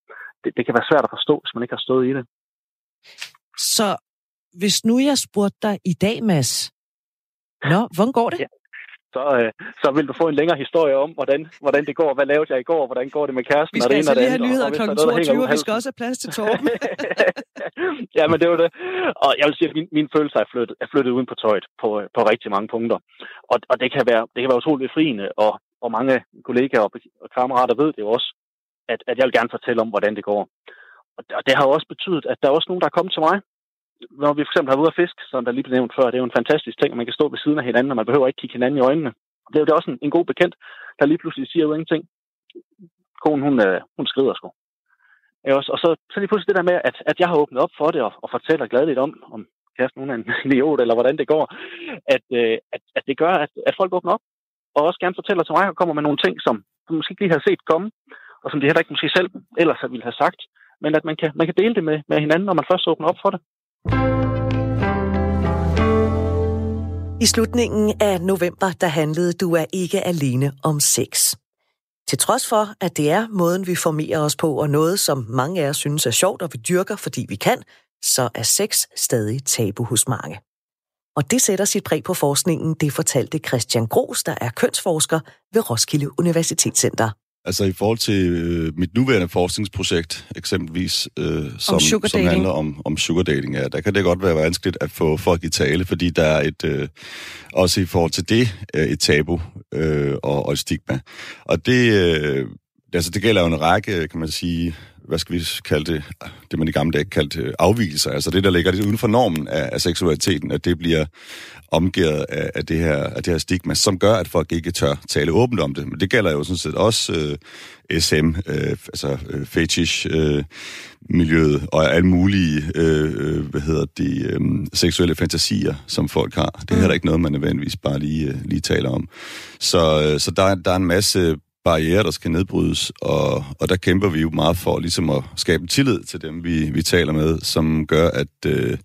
Det, det kan være svært at forstå, hvis man ikke har stået i det. Så hvis nu jeg spurgte dig i dag, Mads, Nå, hvordan går det? Ja så, øh, så vil du få en længere historie om, hvordan, hvordan det går, hvad lavede jeg i går, hvordan går det med kæresten. Vi skal altså lige have nyheder kl. 22, og vi skal også have plads til Torben. ja, men det var det. Og jeg vil sige, at min, min følelse er flyttet, er flyttet uden på tøjet på, på rigtig mange punkter. Og, og det, kan være, det kan være utroligt befriende, og, og mange kollegaer og, og kammerater ved det jo også, at, at jeg vil gerne fortælle om, hvordan det går. Og, og det har jo også betydet, at der er også nogen, der er kommet til mig, når vi for eksempel har været ude at fiske, som der lige blev nævnt før, det er jo en fantastisk ting, at man kan stå ved siden af hinanden, og man behøver ikke kigge hinanden i øjnene. Det er jo det også en, en god bekendt, der lige pludselig siger jo ingenting. Konen, hun, øh, hun skrider sgu. Også, og så, så lige pludselig det der med, at, at jeg har åbnet op for det og, og fortæller gladeligt om, om kæresten hun er en idiot, eller hvordan det går, at, øh, at, at det gør, at, at folk åbner op og også gerne fortæller til mig og kommer med nogle ting, som du måske ikke lige har set komme, og som de heller ikke måske selv ellers ville have sagt, men at man kan, man kan dele det med, med hinanden, når man først åbner op for det. I slutningen af november, der handlede Du er ikke alene om sex. Til trods for, at det er måden, vi formerer os på, og noget, som mange af os synes er sjovt, og vi dyrker, fordi vi kan, så er sex stadig tabu hos mange. Og det sætter sit præg på forskningen, det fortalte Christian Gros, der er kønsforsker ved Roskilde Universitetscenter. Altså i forhold til øh, mit nuværende forskningsprojekt, eksempelvis, øh, som, som handler om, om sugar dating, ja, der kan det godt være vanskeligt at få folk i tale, fordi der er et, øh, også i forhold til det, øh, et tabu øh, og, og et stigma. Og det, øh, altså det gælder jo en række, kan man sige, hvad skal vi kalde det, det man i gamle dage kaldte afvielser, altså det, der ligger lidt uden for normen af, af seksualiteten, at det bliver omgivet af, af, det her, af det her stigma, som gør, at folk ikke tør tale åbent om det. Men det gælder jo sådan set også øh, SM, øh, altså øh, fetish, øh, og alle mulige øh, øh, hvad hedder det, øh, seksuelle fantasier, som folk har. Det er heller ikke noget, man nødvendigvis bare lige, øh, lige taler om. Så, øh, så der, der er en masse barriere, der skal nedbrydes, og, og der kæmper vi jo meget for ligesom at skabe tillid til dem, vi, vi taler med, som gør, at, øh,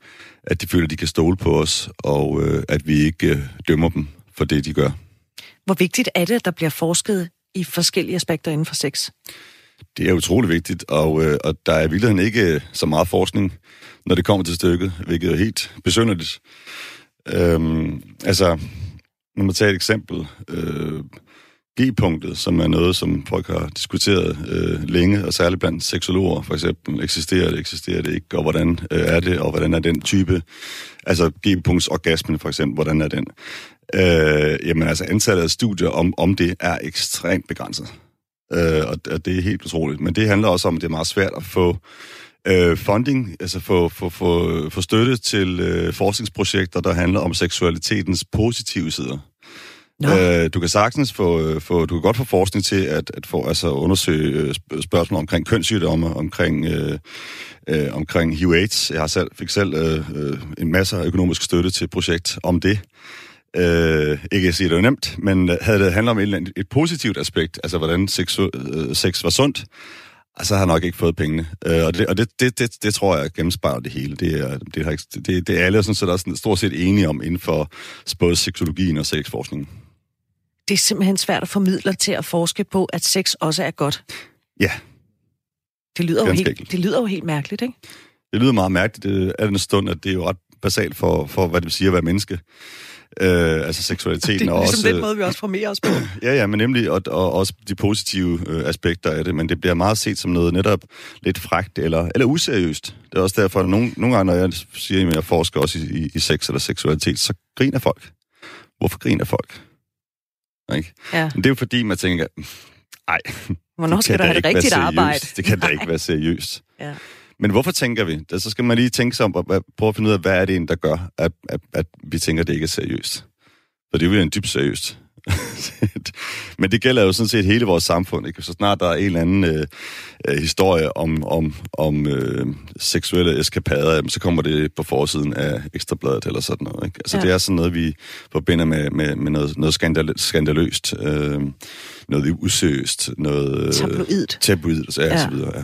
at de føler, at de kan stole på os, og øh, at vi ikke øh, dømmer dem for det, de gør. Hvor vigtigt er det, at der bliver forsket i forskellige aspekter inden for sex? Det er utrolig vigtigt, og, øh, og der er i virkeligheden ikke så meget forskning, når det kommer til stykket, hvilket er helt besynderligt. Øhm, altså, når man tager et eksempel, øh, G-punktet, som er noget, som folk har diskuteret øh, længe, og særligt blandt seksologer for eksempel. Eksisterer det, eksisterer det ikke, og hvordan øh, er det, og hvordan er den type, altså G-punktsorgasmen for eksempel, hvordan er den? Øh, jamen altså, antallet af studier om, om det er ekstremt begrænset. Øh, og, og det er helt utroligt. Men det handler også om, at det er meget svært at få øh, funding, altså få, få, få, få støtte til øh, forskningsprojekter, der handler om seksualitetens positive sider. Øh, du kan sagtens få, øh, få, du kan godt få forskning til at, at få, altså undersøge øh, spørgsmål omkring kønssygdomme, omkring, øh, øh, omkring HIV-AIDS. Jeg har selv, fik selv øh, øh en masse økonomisk støtte til et projekt om det. Øh, ikke at sige, det var nemt, men havde det handlet om et, et positivt aspekt, altså hvordan sex, øh, sex var sundt, så har han nok ikke fået pengene. Øh, og det, og det, det, det, det tror jeg gennemspejler det hele. Det er, det, det, det er alle sådan set også stort set enige om inden for både seksologien og sexforskningen det er simpelthen svært at formidle til at forske på, at sex også er godt. Ja. Det lyder, jo helt, det lyder jo helt mærkeligt, ikke? Det lyder meget mærkeligt. Er den stund, at det er jo ret basalt for, for hvad det vil sige at være menneske. Øh, altså seksualiteten. Det er ligesom også, den måde, vi også formerer os på. ja, ja, men nemlig, og, og også de positive øh, aspekter af det, men det bliver meget set som noget netop lidt frægt eller, eller useriøst. Det er også derfor, at nogle, nogle gange, når jeg siger, at jeg forsker også i, i, i sex eller seksualitet, så griner folk. Hvorfor griner folk? Ikke? Ja. Men det er jo fordi, man tænker, ej, Hvornår skal du have det rigtigt arbejde? Det kan da ikke være seriøst. ja. Men hvorfor tænker vi? Så skal man lige tænke sig om, og prøve at finde ud af, hvad er det en, der gør, at, at, at vi tænker, at det ikke er seriøst. For det er jo en dybt seriøst. Men det gælder jo sådan set hele vores samfund. Ikke? Så snart der er en eller anden øh, øh, historie om, om, om øh, seksuelle eskapader, så kommer det på forsiden af Ekstrabladet eller sådan noget. Ikke? Altså ja. det er sådan noget, vi forbinder med, med, med noget, noget skandal, skandaløst, øh, noget usøst, noget... Øh, tabloidt. Tabloidt, ja, ja. så videre, ja.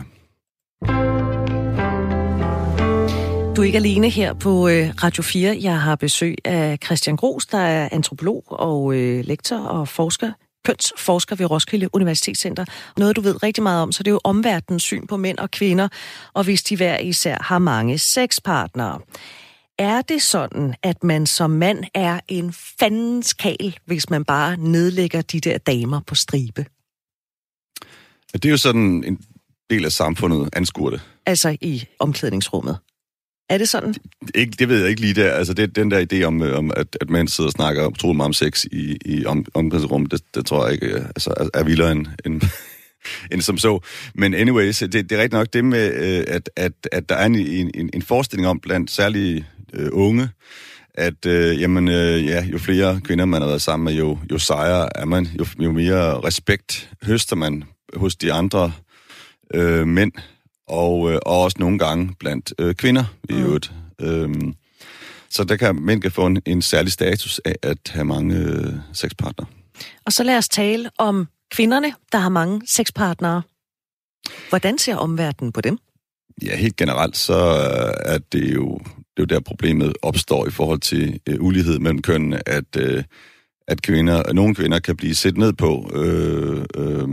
Du er ikke alene her på øh, Radio 4. Jeg har besøg af Christian Gros, der er antropolog og øh, lektor og forsker kønsforsker ved Roskilde Universitetscenter. Noget, du ved rigtig meget om, så det er jo omverdens syn på mænd og kvinder, og hvis de hver især har mange sexpartnere. Er det sådan, at man som mand er en fandens kal, hvis man bare nedlægger de der damer på stribe? Det er jo sådan en del af samfundet anskuer det. Altså i omklædningsrummet? Er det sådan? Ikke, det ved jeg ikke lige der. Altså, det, den der idé om, øh, om at, at mænd sidder og snakker utrolig meget om sex i, i om, omklædningsrum, det, det tror jeg ikke øh, altså, er, vildere end, end, end som så. Men anyways, det, det er rigtigt nok det med, øh, at, at, at der er en, en, en forestilling om blandt særlige øh, unge, at øh, jamen, øh, ja, jo flere kvinder man har været sammen med, jo, jo sejere er man, jo, jo mere respekt høster man hos de andre øh, mænd, og, øh, og også nogle gange blandt øh, kvinder i mm. øvrigt. Øhm, så der kan mænd kan få en, en særlig status af at have mange øh, sexpartnere. Og så lad os tale om kvinderne, der har mange sexpartnere. Hvordan ser omverdenen på dem? Ja, helt generelt så er det jo, det er jo der problemet opstår i forhold til øh, ulighed mellem kønnene, at, øh, at kvinder, nogle kvinder kan blive set ned på, øh, øh,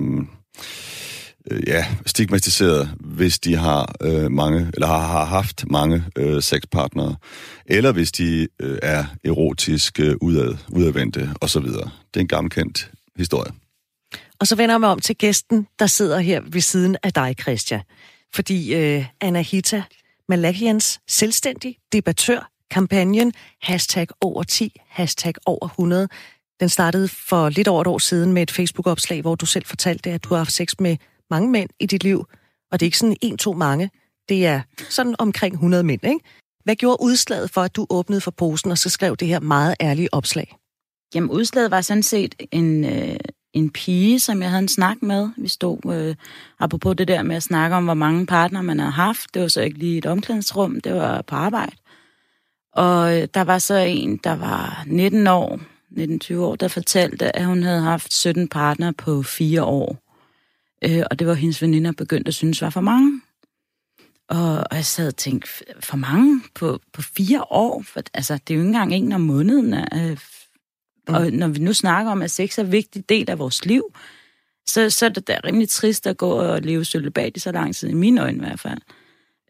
øh, ja, stigmatiseret, hvis de har øh, mange, eller har, har haft mange øh, sexpartnere, eller hvis de øh, er erotisk øh, udad, udadvendte osv. Det er en gammelkendt historie. Og så vender jeg mig om til gæsten, der sidder her ved siden af dig, Christian. Fordi øh, Anahita Malakians selvstændig debattør kampagnen hashtag over 10, hashtag over 100. Den startede for lidt over et år siden med et Facebook-opslag, hvor du selv fortalte, at du har haft sex med mange mænd i dit liv. Og det er ikke sådan en, to mange. Det er sådan omkring 100 mænd, ikke? Hvad gjorde udslaget for, at du åbnede for posen og så skrev det her meget ærlige opslag? Jamen, udslaget var sådan set en, øh, en pige, som jeg havde en snak med. Vi stod, øh, apropos det der med at snakke om, hvor mange partner man havde haft. Det var så ikke lige et omklædningsrum, det var på arbejde. Og øh, der var så en, der var 19 år, 19-20 år, der fortalte, at hun havde haft 17 partner på fire år. Øh, og det var hendes veninder begyndt at synes var for mange. Og, og jeg sad og tænkte, for mange på, på fire år? For, altså, det er jo ikke engang en om måneden. Øh, og når vi nu snakker om, at sex er en vigtig del af vores liv, så, så er det da rimelig trist at gå og leve cølibat i så lang tid, i mine øjne i hvert fald.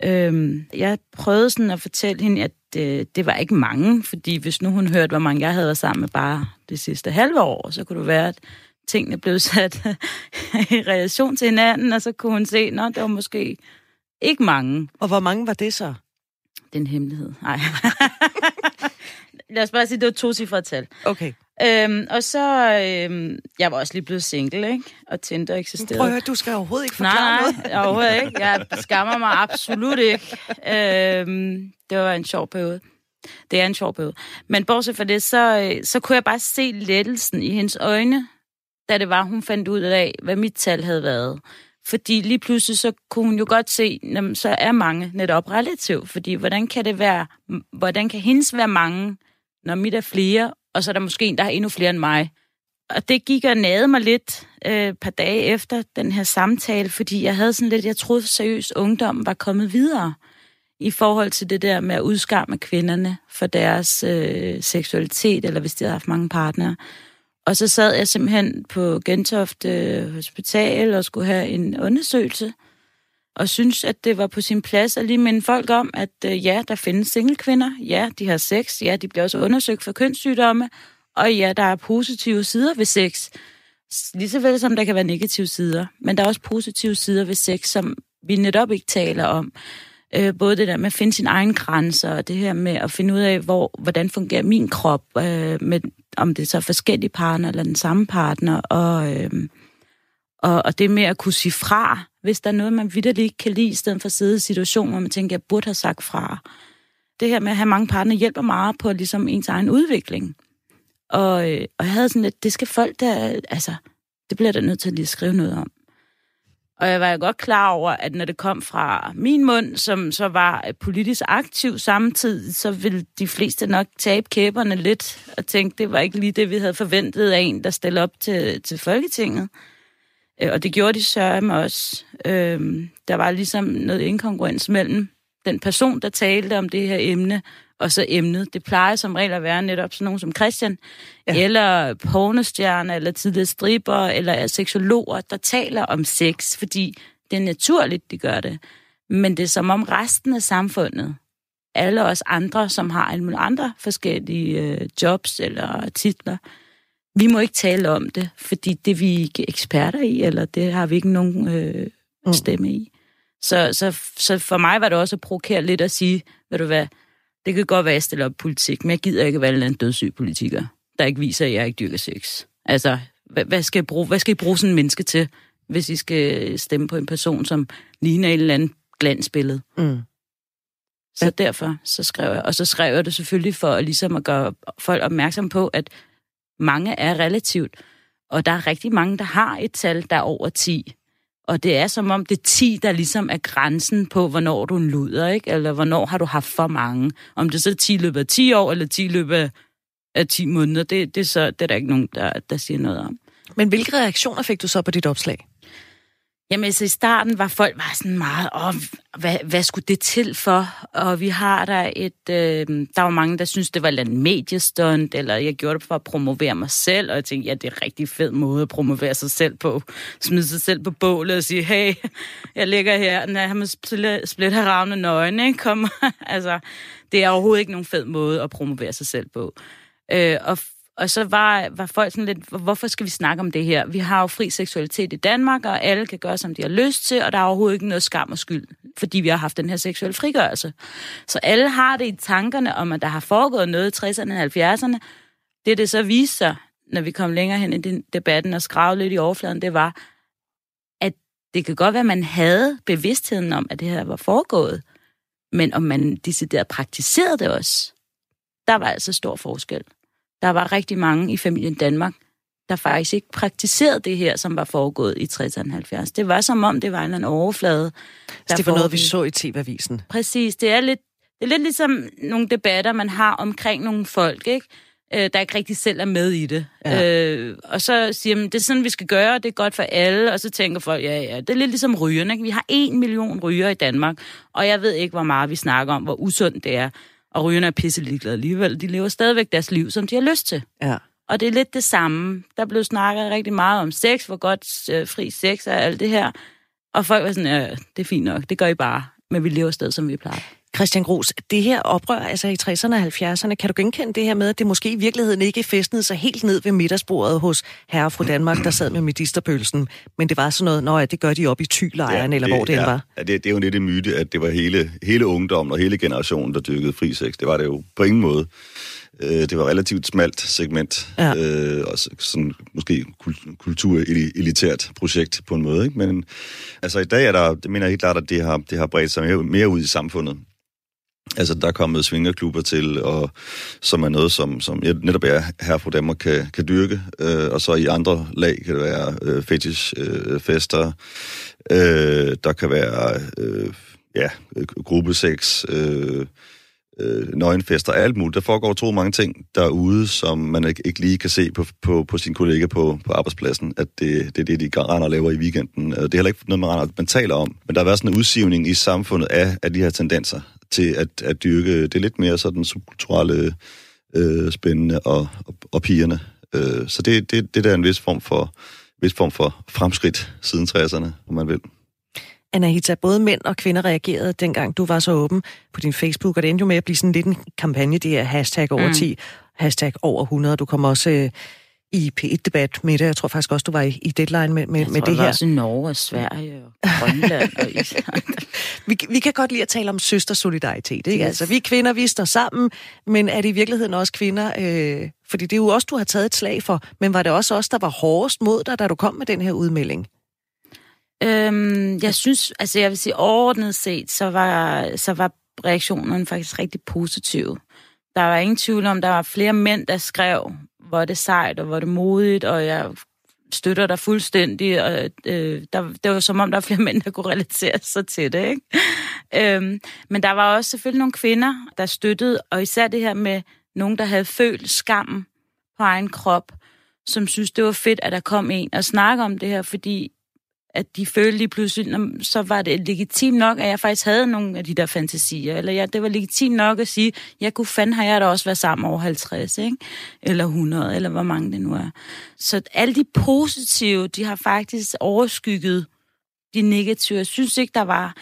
Øhm, jeg prøvede sådan at fortælle hende, at øh, det var ikke mange, fordi hvis nu hun hørte, hvor mange jeg havde været sammen med bare det sidste halve år, så kunne det være, at tingene blev sat i relation til hinanden, og så kunne hun se, at det var måske ikke mange. Og hvor mange var det så? Det er en hemmelighed. Nej. Lad os bare sige, det var to cifre tal. Okay. Øhm, og så, øhm, jeg var også lige blevet single, ikke? Og Tinder eksisterede. Prøv at høre, du skal overhovedet ikke forklare nej, noget. Nej, overhovedet ikke. Jeg skammer mig absolut ikke. Øhm, det var en sjov periode. Det er en sjov periode. Men bortset fra det, så, øh, så kunne jeg bare se lettelsen i hendes øjne, da det var, hun fandt ud af, hvad mit tal havde været. Fordi lige pludselig, så kunne hun jo godt se, jamen, så er mange netop relativt. Fordi hvordan kan det være, hvordan kan hendes være mange, når mit er flere, og så er der måske en, der har endnu flere end mig. Og det gik og nade mig lidt øh, par dage efter den her samtale, fordi jeg havde sådan lidt, jeg troede seriøst, ungdommen var kommet videre i forhold til det der med at udskamme kvinderne for deres øh, seksualitet, eller hvis de havde haft mange partnere. Og så sad jeg simpelthen på Gentofte øh, Hospital og skulle have en undersøgelse, og synes, at det var på sin plads at lige minde folk om, at øh, ja, der findes singlekvinder, ja, de har sex, ja, de bliver også undersøgt for kønssygdomme, og ja, der er positive sider ved sex. Lige så vel som der kan være negative sider, men der er også positive sider ved sex, som vi netop ikke taler om. Øh, både det der med at finde sin egen grænser, og det her med at finde ud af, hvor, hvordan fungerer min krop, øh, med, om det er så forskellige partner eller den samme partner, og, øh, og, og det med at kunne sige fra, hvis der er noget, man vidderligt ikke kan lide, i stedet for at sidde i situationer, hvor man tænker, jeg burde have sagt fra. Det her med at have mange partner hjælper meget på ligesom ens egen udvikling. Og, øh, og jeg havde sådan lidt, det skal folk der, altså, det bliver der nødt til at lige skrive noget om. Og jeg var jo godt klar over, at når det kom fra min mund, som så var politisk aktiv samtidig, så ville de fleste nok tabe kæberne lidt og tænke, det var ikke lige det, vi havde forventet af en, der stiller op til, til Folketinget. Øh, og det gjorde de sørme også. Øh, der var ligesom noget inkongruens mellem den person, der talte om det her emne, og så emnet. Det plejer som regel at være netop sådan nogen som Christian, ja. eller pornostjerner, eller tidligere striber, eller seksologer, der taler om sex, fordi det er naturligt, de gør det. Men det er som om resten af samfundet, alle os andre, som har alle andre forskellige øh, jobs eller titler, vi må ikke tale om det, fordi det er vi ikke eksperter i, eller det har vi ikke nogen øh, mm. stemme i. Så, så, så for mig var det også at provokere lidt at sige, ved du hvad, det kan godt være, at jeg stiller op politik, men jeg gider ikke være en dødssyg politiker, der ikke viser, at jeg ikke dyrker sex. Altså, hvad, hvad, skal jeg bruge, hvad skal jeg bruge sådan en menneske til? hvis I skal stemme på en person, som ligner et eller andet glansbillede. Mm. Så ja. derfor så skrev jeg. Og så skrev jeg det selvfølgelig for at, ligesom at gøre folk opmærksom på, at mange er relativt, og der er rigtig mange, der har et tal, der er over 10. Og det er som om det er 10, der ligesom er grænsen på, hvornår du en luder, ikke? Eller hvornår har du haft for mange. Om det så er 10 løbet af 10 år, eller 10 løbet af 10 måneder, det, det, er så, det er der ikke nogen, der, der siger noget om. Men hvilke reaktioner fik du så på dit opslag? Jamen, altså i starten var folk var sådan meget, åh, hvad, hvad skulle det til for? Og vi har der et, øh, der var mange, der synes det var et mediestunt, eller jeg gjorde det for at promovere mig selv, og jeg tænkte, ja, det er en rigtig fed måde at promovere sig selv på. Smide sig selv på bålet og sige, hey, jeg ligger her, når jeg har split her ravne nøgne, ikke? Kom. altså, det er overhovedet ikke nogen fed måde at promovere sig selv på. Øh, og og så var, var folk sådan lidt, hvorfor skal vi snakke om det her? Vi har jo fri seksualitet i Danmark, og alle kan gøre, som de har lyst til, og der er overhovedet ikke noget skam og skyld, fordi vi har haft den her seksuelle frigørelse. Så alle har det i tankerne om, at der har foregået noget i 60'erne og 70'erne. Det, det så viste sig, når vi kom længere hen i den debatten og skravede lidt i overfladen, det var, at det kan godt være, at man havde bevidstheden om, at det her var foregået, men om man decideret praktiserede det også, der var altså stor forskel der var rigtig mange i familien Danmark, der faktisk ikke praktiserede det her, som var foregået i 60'erne 70. Det var som om, det var en eller anden overflade. Så det var noget, vi så i TV-avisen. Præcis. Det er lidt, det er lidt ligesom nogle debatter, man har omkring nogle folk, ikke? Øh, der ikke rigtig selv er med i det. Ja. Øh, og så siger man, det er sådan, vi skal gøre, det er godt for alle. Og så tænker folk, ja, ja, det er lidt ligesom rygerne. Ikke? Vi har en million ryger i Danmark, og jeg ved ikke, hvor meget vi snakker om, hvor usundt det er. Og rygerne er pisse ligeglade alligevel. De lever stadigvæk deres liv, som de har lyst til. Ja. Og det er lidt det samme. Der blev snakket rigtig meget om sex, hvor godt øh, fri sex er, alt det her. Og folk var sådan, ja, det er fint nok, det gør I bare. Men vi lever stadig, som vi plejer. Christian Gros, det her oprør, altså i 60'erne og 70'erne, kan du genkende det her med, at det måske i virkeligheden ikke festnede sig helt ned ved middagsbordet hos herre og fru Danmark, der sad med medisterpølsen, men det var sådan noget, når det gør de op i tylejren, ja, eller hvor det ja, var? Ja, det, det er jo lidt en myte, at det var hele, hele ungdommen og hele generationen, der dyrkede fri sex. Det var det jo på ingen måde. Øh, det var relativt smalt segment, ja. øh, og sådan måske kulturelitært projekt på en måde. Ikke? Men altså i dag er der, det mener jeg helt klart, at det har, det har bredt sig mere, mere ud i samfundet. Altså, der er kommet svingerklubber til, og som er noget, som, som netop er her fra Danmark kan, kan dyrke. Øh, og så i andre lag kan det være øh, fetishfester. Øh, øh, der kan være øh, ja, gruppesex, øh, øh, nøgenfester, alt muligt. Der foregår to mange ting derude, som man ikke, ikke lige kan se på, på, på sin kollega på, på arbejdspladsen, at det, det er det, de render og laver i weekenden. Øh, det er heller ikke noget, man, render, man taler om, men der har været sådan en udsivning i samfundet af, af de her tendenser til at, at dyrke det lidt mere sådan subkulturelle øh, spændende og, og, og pigerne. Øh, så det, det, det der er en vis form for, vis form for fremskridt siden 60'erne, om man vil. Anahita, både mænd og kvinder reagerede, dengang du var så åben på din Facebook, og det endte jo med at blive sådan lidt en kampagne, det er hashtag over 10, mm. hashtag over 100. Du kommer også øh, i P1-debat med det. Jeg tror faktisk også, du var i, i deadline med, med, med det her. Jeg også i Norge og Sverige og Grønland og vi, vi kan godt lide at tale om søstersolidaritet. Ikke? Yes. Altså, vi er kvinder, vi står sammen, men er det i virkeligheden også kvinder? Øh, fordi det er jo også, du har taget et slag for. Men var det også os, der var hårdest mod dig, da du kom med den her udmelding? Øhm, jeg synes, altså jeg vil sige overordnet set, så var, så var reaktionerne faktisk rigtig positive. Der var ingen tvivl om, der var flere mænd, der skrev, hvor det sejt, og hvor det modigt, og jeg støtter dig fuldstændig, og øh, der, det var som om, der var flere mænd, der kunne relatere sig til det. Ikke? øhm, men der var også selvfølgelig nogle kvinder, der støttede, og især det her med nogen, der havde følt skam på egen krop, som synes, det var fedt, at der kom en og snakke om det her, fordi at de følte lige pludselig, så var det legitimt nok, at jeg faktisk havde nogle af de der fantasier. Eller ja, det var legitimt nok at sige, jeg kunne fanden har jeg da også været sammen over 50, ikke? Eller 100, eller hvor mange det nu er. Så alle de positive, de har faktisk overskygget de negative. Jeg synes ikke, der var...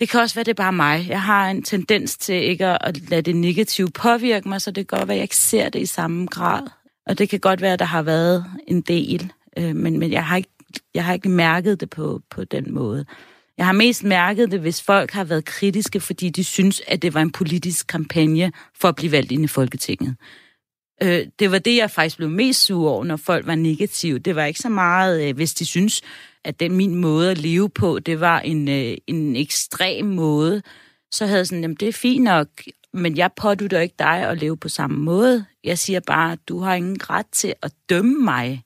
Det kan også være, det er bare mig. Jeg har en tendens til ikke at lade det negative påvirke mig, så det kan godt være, at jeg ikke ser det i samme grad. Og det kan godt være, at der har været en del, øh, men, men jeg har ikke jeg har ikke mærket det på, på den måde. Jeg har mest mærket det, hvis folk har været kritiske, fordi de synes, at det var en politisk kampagne for at blive valgt ind i Folketinget. Øh, det var det, jeg faktisk blev mest sur over, når folk var negative. Det var ikke så meget, øh, hvis de synes, at den min måde at leve på, det var en, øh, en ekstrem måde, så havde jeg sådan, jamen det er fint nok, men jeg pådutter ikke dig at leve på samme måde. Jeg siger bare, at du har ingen ret til at dømme mig,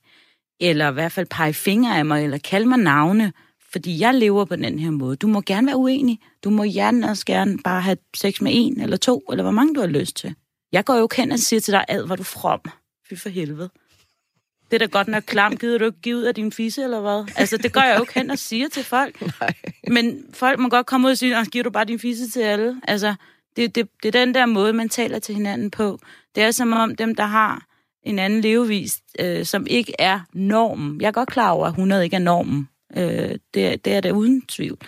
eller i hvert fald pege fingre af mig, eller kalde mig navne, fordi jeg lever på den her måde. Du må gerne være uenig. Du må gerne også gerne bare have sex med en eller to, eller hvor mange du har lyst til. Jeg går jo kendt og siger til dig, ad, var du from. Fy for helvede. Det er da godt nok klam. Gider du ikke give ud af din fisse, eller hvad? Altså, det gør jeg jo kendt og siger til folk. Nej. Men folk må godt komme ud og sige, giver du bare din fisse til alle? Altså, det, det, det er den der måde, man taler til hinanden på. Det er som om dem, der har en anden levevis, øh, som ikke er normen. Jeg er godt klar over, at 100 ikke er normen. Øh, det, det er det uden tvivl.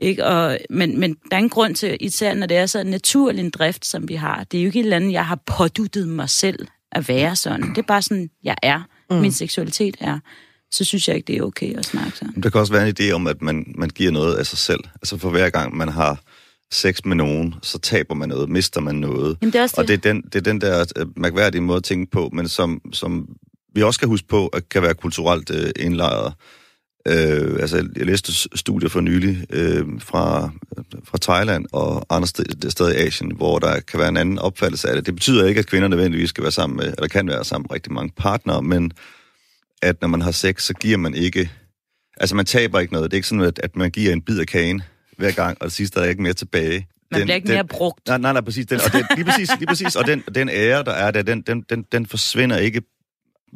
Ikke? Og, men, men der er ingen grund til, især når det er så naturlig en drift, som vi har. Det er jo ikke et eller andet, jeg har påduttet mig selv at være sådan. Det er bare sådan, jeg er. Mm. Min seksualitet er. Så synes jeg ikke, det er okay at snakke sådan. Der kan også være en idé om, at man, man giver noget af sig selv. Altså for hver gang man har sex med nogen, så taber man noget, mister man noget. Jamen, det er også og det. er den, det er den der uh, mærkværdige måde at tænke på, men som, som vi også skal huske på, at kan være kulturelt uh, indlejret. Øh, altså, jeg læste studier for nylig øh, fra, fra Thailand og andre steder, steder i Asien, hvor der kan være en anden opfattelse af det. Det betyder ikke, at kvinder nødvendigvis skal være sammen med, eller kan være sammen med rigtig mange partnere, men at når man har sex, så giver man ikke... Altså, man taber ikke noget. Det er ikke sådan, at, at man giver en bid af kagen hver gang, og det sidste er der ikke mere tilbage. Man den, bliver ikke den, mere brugt. Nej, nej, nej, præcis. Den, og den, lige præcis, lige præcis. Og den, den ære, der er der, den, den, den, den forsvinder ikke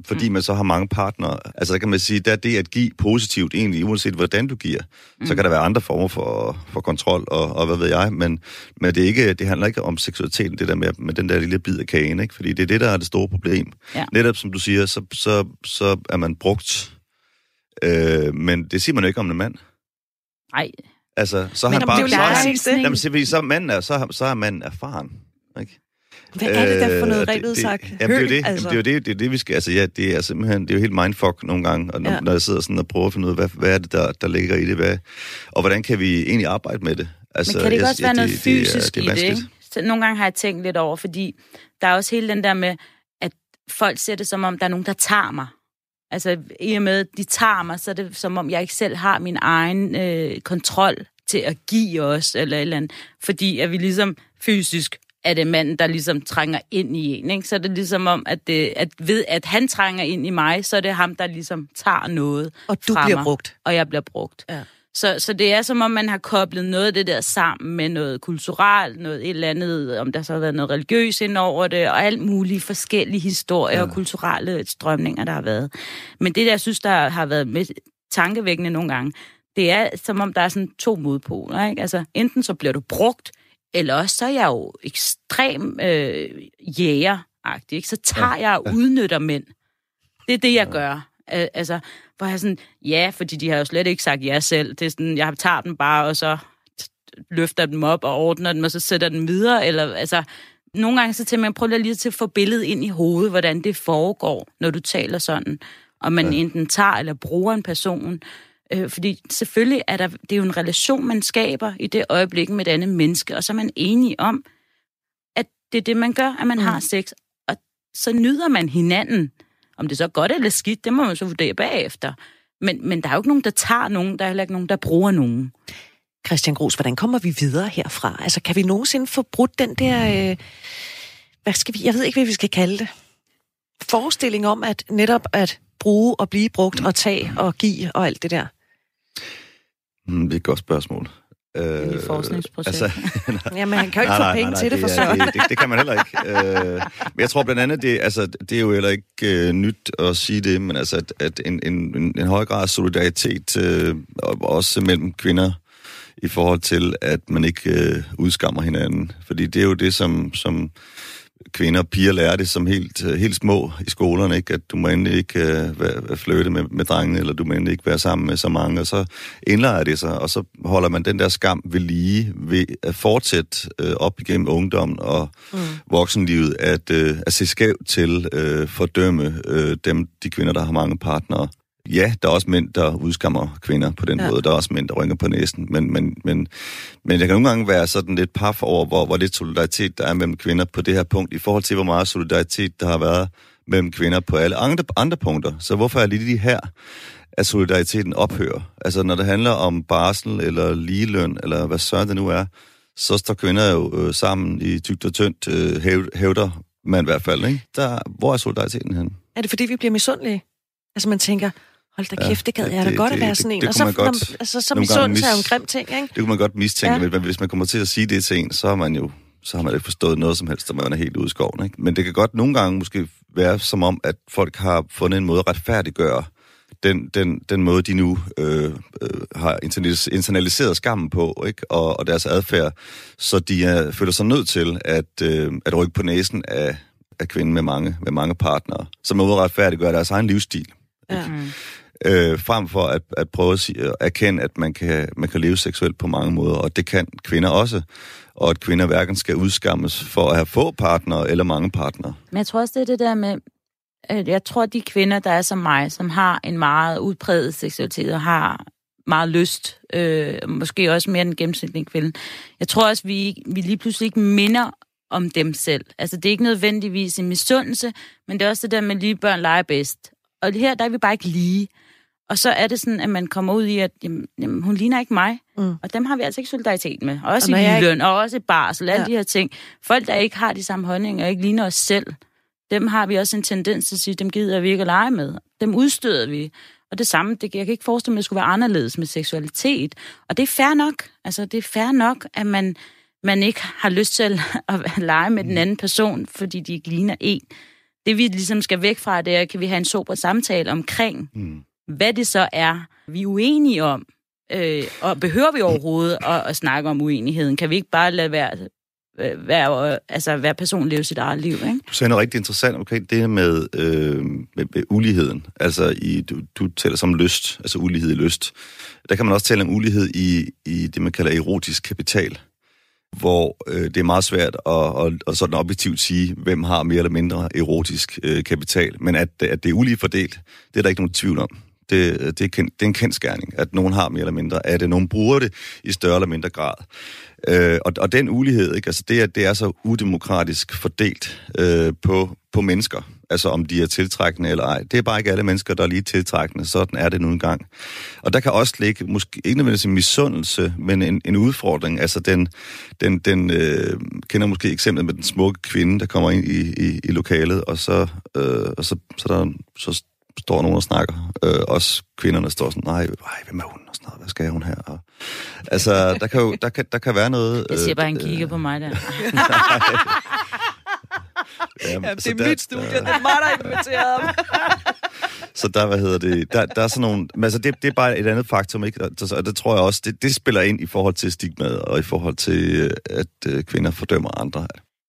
fordi mm. man så har mange partnere. Altså, der kan man sige, der er det at give positivt egentlig, uanset hvordan du giver. Mm. Så kan der være andre former for, for kontrol, og, og hvad ved jeg, men, men det, er ikke, det handler ikke om seksualiteten, det der med, med den der lille bid af kagen, ikke? fordi det er det, der er det store problem. Ja. Netop som du siger, så, så, så er man brugt, øh, men det siger man jo ikke om en mand. Nej. Altså, så har han bare... Så, er, jamen, så, så, manden er, så, så er manden erfaren, ikke? Hvad er det der for noget øh, rent sagt? Jamen, det er jo det, altså. det, er jo det, det, er det, vi skal... Altså, ja, det er simpelthen... Det er jo helt mindfuck nogle gange, og når, ja. når jeg sidder sådan og prøver at finde ud af, hvad, hvad er det, der, der ligger i det, hvad, og hvordan kan vi egentlig arbejde med det? Altså, Men kan det ikke også jeg, være noget det, fysisk det er, det er i det, ikke? Nogle gange har jeg tænkt lidt over, fordi der er også hele den der med, at folk ser det som om, der er nogen, der tager mig. Altså, i og med, at de tager mig, så er det som om, jeg ikke selv har min egen øh, kontrol til at give os, eller et eller andet. Fordi at vi ligesom fysisk er det manden, der ligesom trænger ind i en. Ikke? Så er det ligesom om, at, det, at ved at han trænger ind i mig, så er det ham, der ligesom tager noget Og du fra bliver mig, brugt. Og jeg bliver brugt. Ja. Så, så det er som om, man har koblet noget af det der sammen med noget kulturelt, noget et eller andet, om der så har været noget religiøst ind over det, og alt mulige forskellige historier ja. og kulturelle strømninger, der har været. Men det, der jeg synes, der har været med tankevækkende nogle gange, det er som om, der er sådan to modpoler. Ikke? Altså, enten så bliver du brugt, eller også så er jeg jo ekstrem øh, jægeragtig, ikke? Så tager ja. jeg og udnytter mænd. Det er det, jeg ja. gør. Altså, hvor jeg sådan, ja, fordi de har jo slet ikke sagt ja selv. Det er sådan, jeg tager dem bare, og så løfter dem op og ordner dem, og så sætter dem videre. Eller, altså, nogle gange så tænker man, prøv lige til at få billedet ind i hovedet, hvordan det foregår, når du taler sådan. Og man ja. enten tager eller bruger en person. Øh, fordi selvfølgelig er der, det er jo en relation, man skaber i det øjeblik med et andet menneske, og så er man enige om, at det er det, man gør, at man mm. har sex. Og så nyder man hinanden. Om det så er godt eller skidt, det må man så vurdere bagefter. Men, men der er jo ikke nogen, der tager nogen, der er heller ikke nogen, der bruger nogen. Christian Gros, hvordan kommer vi videre herfra? Altså, kan vi nogensinde få brudt den der... Øh, hvad skal vi... Jeg ved ikke, hvad vi skal kalde det. Forestilling om, at netop at bruge og blive brugt og tage og give og alt det der. Mm, det er et godt spørgsmål. Øh, I forskningsprojekt. Altså, Jamen, han kan jo ikke nej, få penge nej, nej, til det, det for så. Det, det, det kan man heller ikke. Øh, men jeg tror blandt andet, det, altså, det er jo heller ikke uh, nyt at sige det, men altså, at, at en, en, en, en høj grad af solidaritet, uh, også mellem kvinder, i forhold til, at man ikke uh, udskammer hinanden. Fordi det er jo det, som, som kvinder og piger lærer det som helt, øh, helt små i skolerne, ikke? at du må endelig ikke være, flytte med, med drengene, eller du må endelig ikke være sammen med så mange, og så indlejer det sig, og så holder man den der skam ved lige ved at fortsætte uh, op igennem ungdommen og mm. voksenlivet, at, uh, at se skævt til uh, fordømme uh, dem, de kvinder, der har mange partnere. Ja, der er også mænd, der udskammer kvinder på den ja. måde. Der er også mænd, der rynker på næsen. Men, men, men, men det kan nogle gange være sådan lidt paf over, hvor, hvor lidt solidaritet der er mellem kvinder på det her punkt, i forhold til, hvor meget solidaritet der har været mellem kvinder på alle andre, andre punkter. Så hvorfor er lige de her, at solidariteten ophører. Altså når det handler om barsel eller ligeløn, eller hvad så det nu er, så står kvinder jo øh, sammen i tygt og tyndt, øh, hævder man i hvert fald. Ikke? Der, hvor er solidariteten hen? Er det fordi, vi bliver misundelige? Altså man tænker, hold da kæft, det gad jeg da det- godt at det- være det- sådan en. det Og kunne så, man godt altså, så misundelse er jo en grim ting, ikke? Det kunne man godt mistænke, Ja. ja. men hvis man kommer til at sige det til en, så har man jo så har man ikke forstået noget som helst, og man er helt ude i skoven. Ikke? Men det kan godt nogle gange måske være som om, at folk har fundet en måde at retfærdiggøre den, den, den måde, de nu øh, øh, har internalis- internaliseret skammen på, ikke? Og, og deres adfærd, så de er, føler sig nødt til at, øh, at rykke på næsen af, af kvinden med mange, med mange partnere, som er ude at retfærdiggøre deres egen livsstil. Ja. Øh, frem for at, at prøve at, sige, at erkende, at man kan, man kan leve seksuelt på mange måder, og det kan kvinder også, og at kvinder hverken skal udskammes for at have få partnere eller mange partnere. Men jeg tror også, det er det der med, at jeg tror, at de kvinder, der er som mig, som har en meget udpræget seksualitet og har meget lyst, øh, måske også mere end gennemsnitlige kvinde, jeg tror også, vi, vi lige pludselig ikke minder om dem selv. Altså, det er ikke nødvendigvis en misundelse, men det er også det der med, lige børn leger bedst. Og her, der er vi bare ikke lige. Og så er det sådan, at man kommer ud i, at jamen, jamen, hun ligner ikke mig. Mm. Og dem har vi altså ikke solidaritet med. Også Og i jeg ikke- løn, og også i barsel, alle Ja. de her ting. Folk, der ikke har de samme holdninger, og ikke ligner os selv, dem har vi også en tendens til at sige, dem gider vi ikke at lege med. Dem udstøder vi. Og det samme, det, jeg kan ikke forestille mig, at det skulle være anderledes med seksualitet. Og det er fair nok. Altså, det er fair nok, at man, man ikke har lyst til at lege med den anden person, fordi de ikke ligner en. Det vi ligesom skal væk fra, det er, kan vi have en sober samtale omkring, Mm. hvad det så er, vi er uenige om. Øh, og behøver vi overhovedet at, at snakke om uenigheden? Kan vi ikke bare lade være, øh, være, altså, hver person leve sit eget liv? Ikke? Du sagde noget rigtig interessant omkring det med, øh, med, med uligheden. Altså, i, du, du taler som lyst, altså ulighed i lyst. Der kan man også tale om ulighed i, i det, man kalder erotisk kapital, hvor øh, det er meget svært at, at, at sådan objektivt sige, hvem har mere eller mindre erotisk øh, kapital. Men at, at det er ulige fordelt, det er der ikke nogen tvivl om. Det, øh, det, er, kendt, det er en kendskærning, at nogen har mere eller mindre af det. Øh, nogen bruger det i større eller mindre grad. Øh, og, og den ulighed, ikke? Altså det, at det er så udemokratisk fordelt øh, på, på mennesker, altså om de er tiltrækkende eller ej, det er bare ikke alle mennesker, der er lige tiltrækkende. Sådan er det nu engang. Og der kan også ligge, måske ikke nødvendigvis en misundelse, men en, en udfordring. Altså den, den, den øh, kender måske eksemplet med den smukke kvinde, der kommer ind i, i, i lokalet, og så, øh, og så, så, der, så står nogen og snakker. Øh, også kvinderne står sådan, nej, nej, hvem er hun? Og sådan noget, hvad skal hun her? Og, altså, der kan jo der kan, der kan være noget... Jeg siger øh, bare, han kigger på mig der. Jamen, Ja, det så er der- mit studie, der- det er mig, der er inviteret ham. Så der, hvad hedder det, der, der er sådan nogle, men altså det, det er bare et andet faktum, ikke? Og det, og det tror jeg også, det, det spiller ind i forhold til stigmaet, og i forhold til, øh, at øh, kvinder fordømmer andre.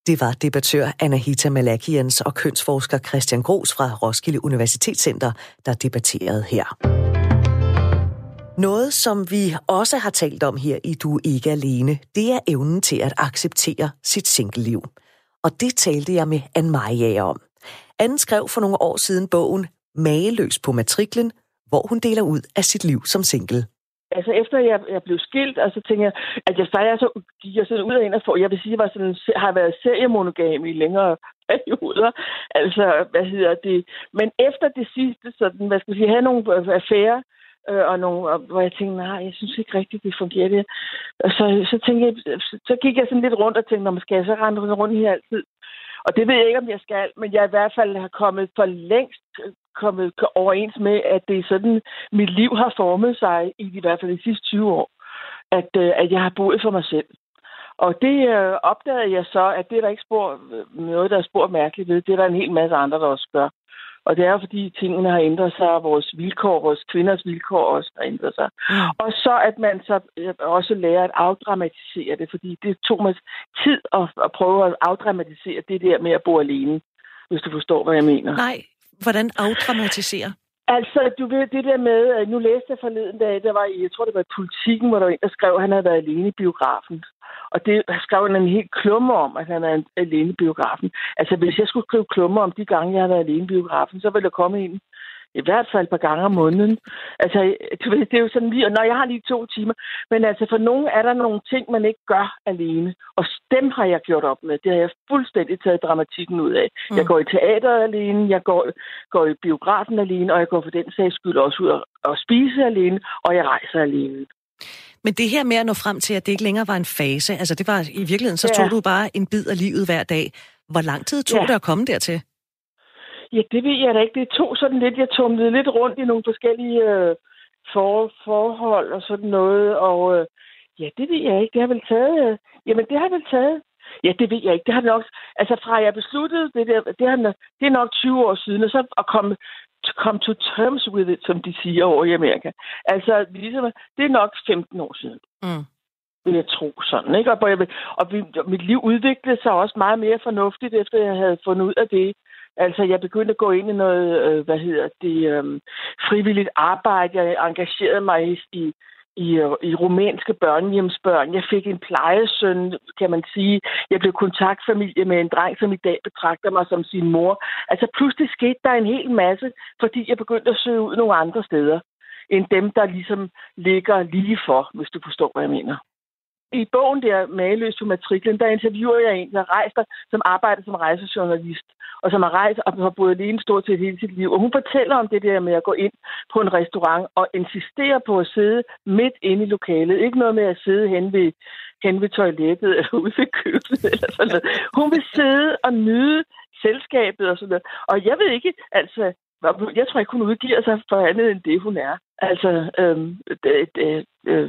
Det var debattør Anahita Malakians og kønsforsker Christian Gros fra Roskilde Universitetscenter, der debatterede her. Noget, som vi også har talt om her i Du er ikke alene, det er evnen til at acceptere sit singleliv. Og det talte jeg med Anne Maja om. Anne skrev for nogle år siden bogen Mageløs på matriklen, hvor hun deler ud af sit liv som single. Altså efter jeg, jeg blev skilt, og så tænkte jeg, at jeg startede så gik jeg sådan ud og ind og for, jeg vil sige, jeg var sådan, har været seriemonogam i længere perioder. Altså, hvad hedder det? Men efter det sidste, sådan, hvad skal jeg sige, have nogle affærer, øh, og nogle, og, hvor jeg tænkte, nej, jeg synes ikke rigtigt, det fungerer det. Og så, så, tænkte jeg, så, så gik jeg sådan lidt rundt og tænkte, man skal jeg så rende rundt her altid? Og det ved jeg ikke, om jeg skal, men jeg i hvert fald har kommet for længst kommet overens med, at det er sådan, mit liv har formet sig i, i hvert fald de sidste 20 år, at, øh, at jeg har boet for mig selv. Og det øh, opdagede jeg så, at det er der ikke spor, noget, der er spor mærkeligt ved. Det er der en hel masse andre, der også gør. Og det er fordi, tingene har ændret sig, og vores vilkår, vores kvinders vilkår også har ændret sig. Mm. Og så at man så øh, også lærer at afdramatisere det, fordi det tog mig tid at, at prøve at afdramatisere det der med at bo alene, hvis du forstår, hvad jeg mener. Nej, hvordan afdramatisere? Altså, du ved, det der med, at nu læste jeg forleden dag, der var i, jeg tror, det var i politikken, hvor der var en, der skrev, at han havde været alene i biografen. Og det skrev han en helt klumme om, at han er alene biografen. Altså, hvis jeg skulle skrive klumme om de gange, jeg har været alene biografen, så ville der komme en I hvert fald et par gange om måneden. Altså, det er jo sådan lige, når jeg har lige to timer. Men altså, for nogen er der nogle ting, man ikke gør alene. Og dem har jeg gjort op med. Det har jeg fuldstændig taget dramatikken ud af. Mm. Jeg går i teater alene, jeg går, går i biografen alene, og jeg går for den sags skyld også ud og, og spise alene, og jeg rejser alene. Men det her med at nå frem til, at det ikke længere var en fase, altså det var i virkeligheden, så tog ja. du bare en bid af livet hver dag. Hvor lang tid tog ja. det at komme dertil? Ja, det ved jeg da ikke. Det tog sådan lidt, jeg tumlede lidt rundt i nogle forskellige øh, for, forhold og sådan noget, og øh, ja, det ved jeg ikke. Det har vel taget, øh, jamen det har vel taget, ja, det ved jeg ikke. Det har nok, altså fra jeg besluttede det der, det, har, det er nok 20 år siden, og så at komme to come to terms with it, som de siger over i Amerika. Altså, ligesom, det er nok 15 år siden. Mm. Vil jeg tro sådan, ikke? Og, jeg, og mit liv udviklede sig også meget mere fornuftigt, efter jeg havde fundet ud af det. Altså, jeg begyndte at gå ind i noget, øh, hvad hedder det, øh, frivilligt arbejde. Jeg engagerede mig i, i i, øh, i rumænske børnehjemsbørn. Jeg fik en plejesøn, kan man sige. Jeg blev kontaktfamilie med en dreng, som i dag betragter mig som sin mor. Altså pludselig skete der en hel masse, fordi jeg begyndte at søge ud nogle andre steder, end dem, der ligesom ligger lige for, hvis du forstår, hvad jeg mener i bogen der, Mageløs på matriklen, der interviewer jeg en, der rejser, som arbejder som rejsejournalist, og som har rejst og har boet alene stort set hele sit liv. Og hun fortæller om det der med at gå ind på en restaurant og insistere på at sidde midt inde i lokalet. Ikke noget med at sidde hen ved, hen ved toilettet eller ude ved køkkenet eller sådan noget. Hun vil sidde og nyde selskabet og sådan noget. Og jeg ved ikke, altså, jeg tror ikke, hun udgiver sig for andet end det, hun er. Altså øhm, det, det, øh,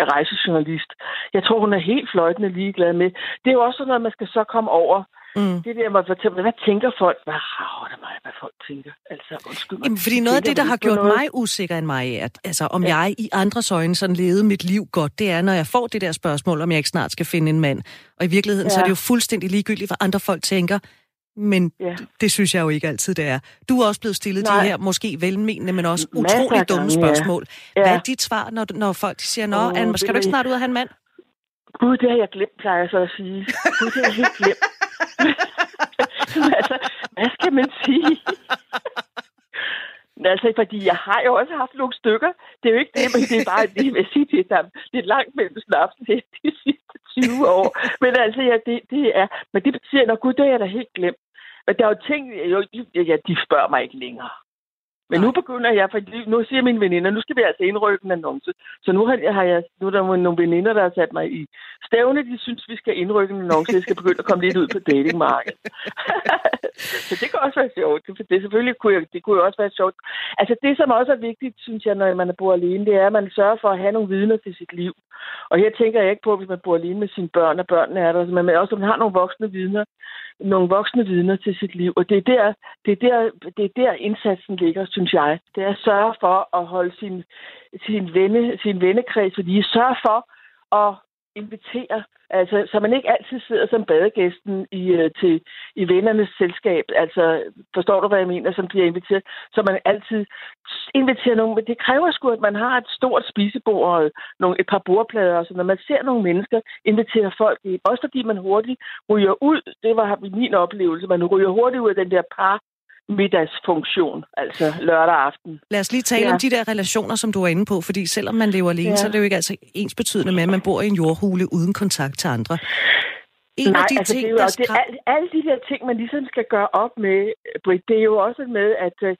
en rejsejournalist. Jeg tror, hun er helt fløjtende ligeglad med. Det er jo også sådan noget, man skal så komme over. Mm. Det der med at fortælle, hvad tænker folk? Hvad rager det mig, hvad folk tænker? Altså, undskyld mig. Jamen, fordi noget af det, der har gjort noget? mig usikker end mig, at altså, om ja. jeg i andres øjne sådan levede mit liv godt, det er, når jeg får det der spørgsmål, om jeg ikke snart skal finde en mand. Og i virkeligheden, ja. så er det jo fuldstændig ligegyldigt, hvad andre folk tænker men ja. det, synes jeg jo ikke altid, det er. Du er også blevet stillet Nej. de her måske velmenende, men også utrolig dumme spørgsmål. Ja. Hvad er dit svar, når, når folk siger, Nå, oh, Anne, skal du ikke snart ud og have en mand? Gud, det har jeg glemt, plejer jeg så at sige. Gud, det har jeg helt glemt. altså, hvad skal man sige? Altså, fordi jeg har jo også haft nogle stykker. Det er jo ikke det, men det er bare, det vil sige, det er, det er langt mellem snaps de sidste 20 år. Men altså, ja, det, det er, men det betyder, at gud, det er jeg da helt glemt. Men der er jo ting, jo, ja, de spørger mig ikke længere. Men nu begynder jeg, for nu siger mine veninder, nu skal vi altså indrykke en annonce. Så nu har, har jeg, nu er der nogle veninder, der har sat mig i stævne, de synes, vi skal indrykke en annonce. Jeg skal begynde at komme lidt ud på datingmarkedet. så det kan også være sjovt. Det, det, selvfølgelig kunne jeg, det kunne også være sjovt. Altså det, som også er vigtigt, synes jeg, når man bor alene, det er, at man sørger for at have nogle vidner til sit liv. Og her tænker jeg ikke på, hvis man bor alene med sine børn, og børnene er der, men også, at man har nogle voksne vidner, nogle voksne vidner til sit liv. Og det er der, det er der, det er der indsatsen ligger, synes jeg. Det er at sørge for at holde sin, sin, venne, sin vennekreds, fordi sørge for at invitere, altså, så man ikke altid sidder som badegæsten i, øh, til, i vennernes selskab. Altså, forstår du, hvad jeg mener, som bliver inviteret? Så man altid inviterer nogen, men det kræver sgu, at man har et stort spisebord og nogle, et par bordplader, og så når man ser nogle mennesker inviterer folk ind. også fordi man hurtigt ryger ud, det var min oplevelse, man ryger hurtigt ud af den der par middagsfunktion, altså lørdag aften. Lad os lige tale ja. om de der relationer, som du er inde på, fordi selvom man lever alene, ja. så er det jo ikke altså ens betydende med, at man bor i en jordhule uden kontakt til andre. En Nej, af de altså ting, det er jo, der det, alle, alle de der ting, man ligesom skal gøre op med, Britt, det er jo også med, at, øh,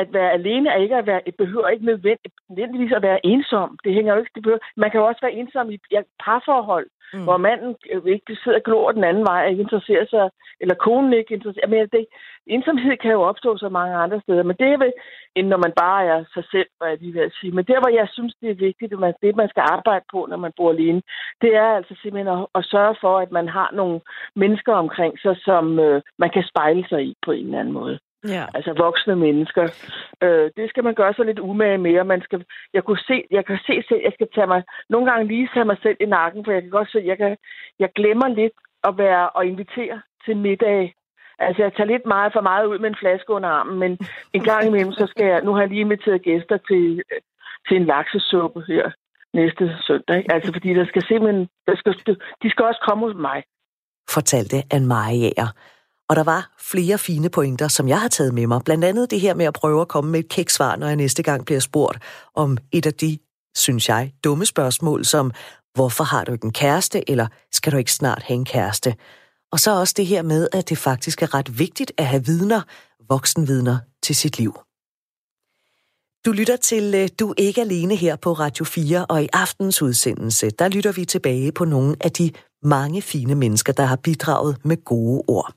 at være alene er ikke at være, behøver ikke nødvendigvis at være ensom. Det hænger jo ikke, det behøver, man kan jo også være ensom i ja, parforhold mm. hvor manden øh, ikke sidder og glor den anden vej ikke interesserer sig, eller konen ikke interesserer sig. Men det, ensomhed kan jo opstå så mange andre steder, men det er vel, end når man bare er sig selv, hvad jeg lige vil sige. Men der, hvor jeg synes, det er vigtigt, at man, det, man skal arbejde på, når man bor alene, det er altså simpelthen at, at sørge for, at man har nogle mennesker omkring sig, som øh, man kan spejle sig i på en eller anden måde. Ja. Altså voksne mennesker. Øh, det skal man gøre sig lidt umage med. Man skal, jeg, kunne se, jeg kan se selv, jeg skal tage mig, nogle gange lige tage mig selv i nakken, for jeg kan godt se, jeg, kan, jeg glemmer lidt at være og invitere til middag. Altså, jeg tager lidt meget for meget ud med en flaske under armen, men en gang imellem, så skal jeg... Nu har jeg lige inviteret gæster til, til en laksesuppe her næste søndag. Ikke? Altså, fordi der skal simpelthen... Der skal, de skal også komme hos mig. Fortalte Anne Marie og der var flere fine pointer, som jeg har taget med mig. Blandt andet det her med at prøve at komme med et kæksvar, når jeg næste gang bliver spurgt om et af de, synes jeg, dumme spørgsmål, som hvorfor har du ikke en kæreste, eller skal du ikke snart have en kæreste? Og så også det her med, at det faktisk er ret vigtigt at have vidner, voksenvidner til sit liv. Du lytter til øh, Du er ikke alene her på Radio 4, og i aftens udsendelse, der lytter vi tilbage på nogle af de mange fine mennesker, der har bidraget med gode ord.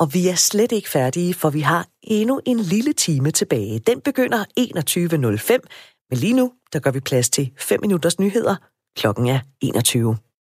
Og vi er slet ikke færdige, for vi har endnu en lille time tilbage. Den begynder 21.05, men lige nu, der gør vi plads til 5 minutters nyheder. Klokken er 21.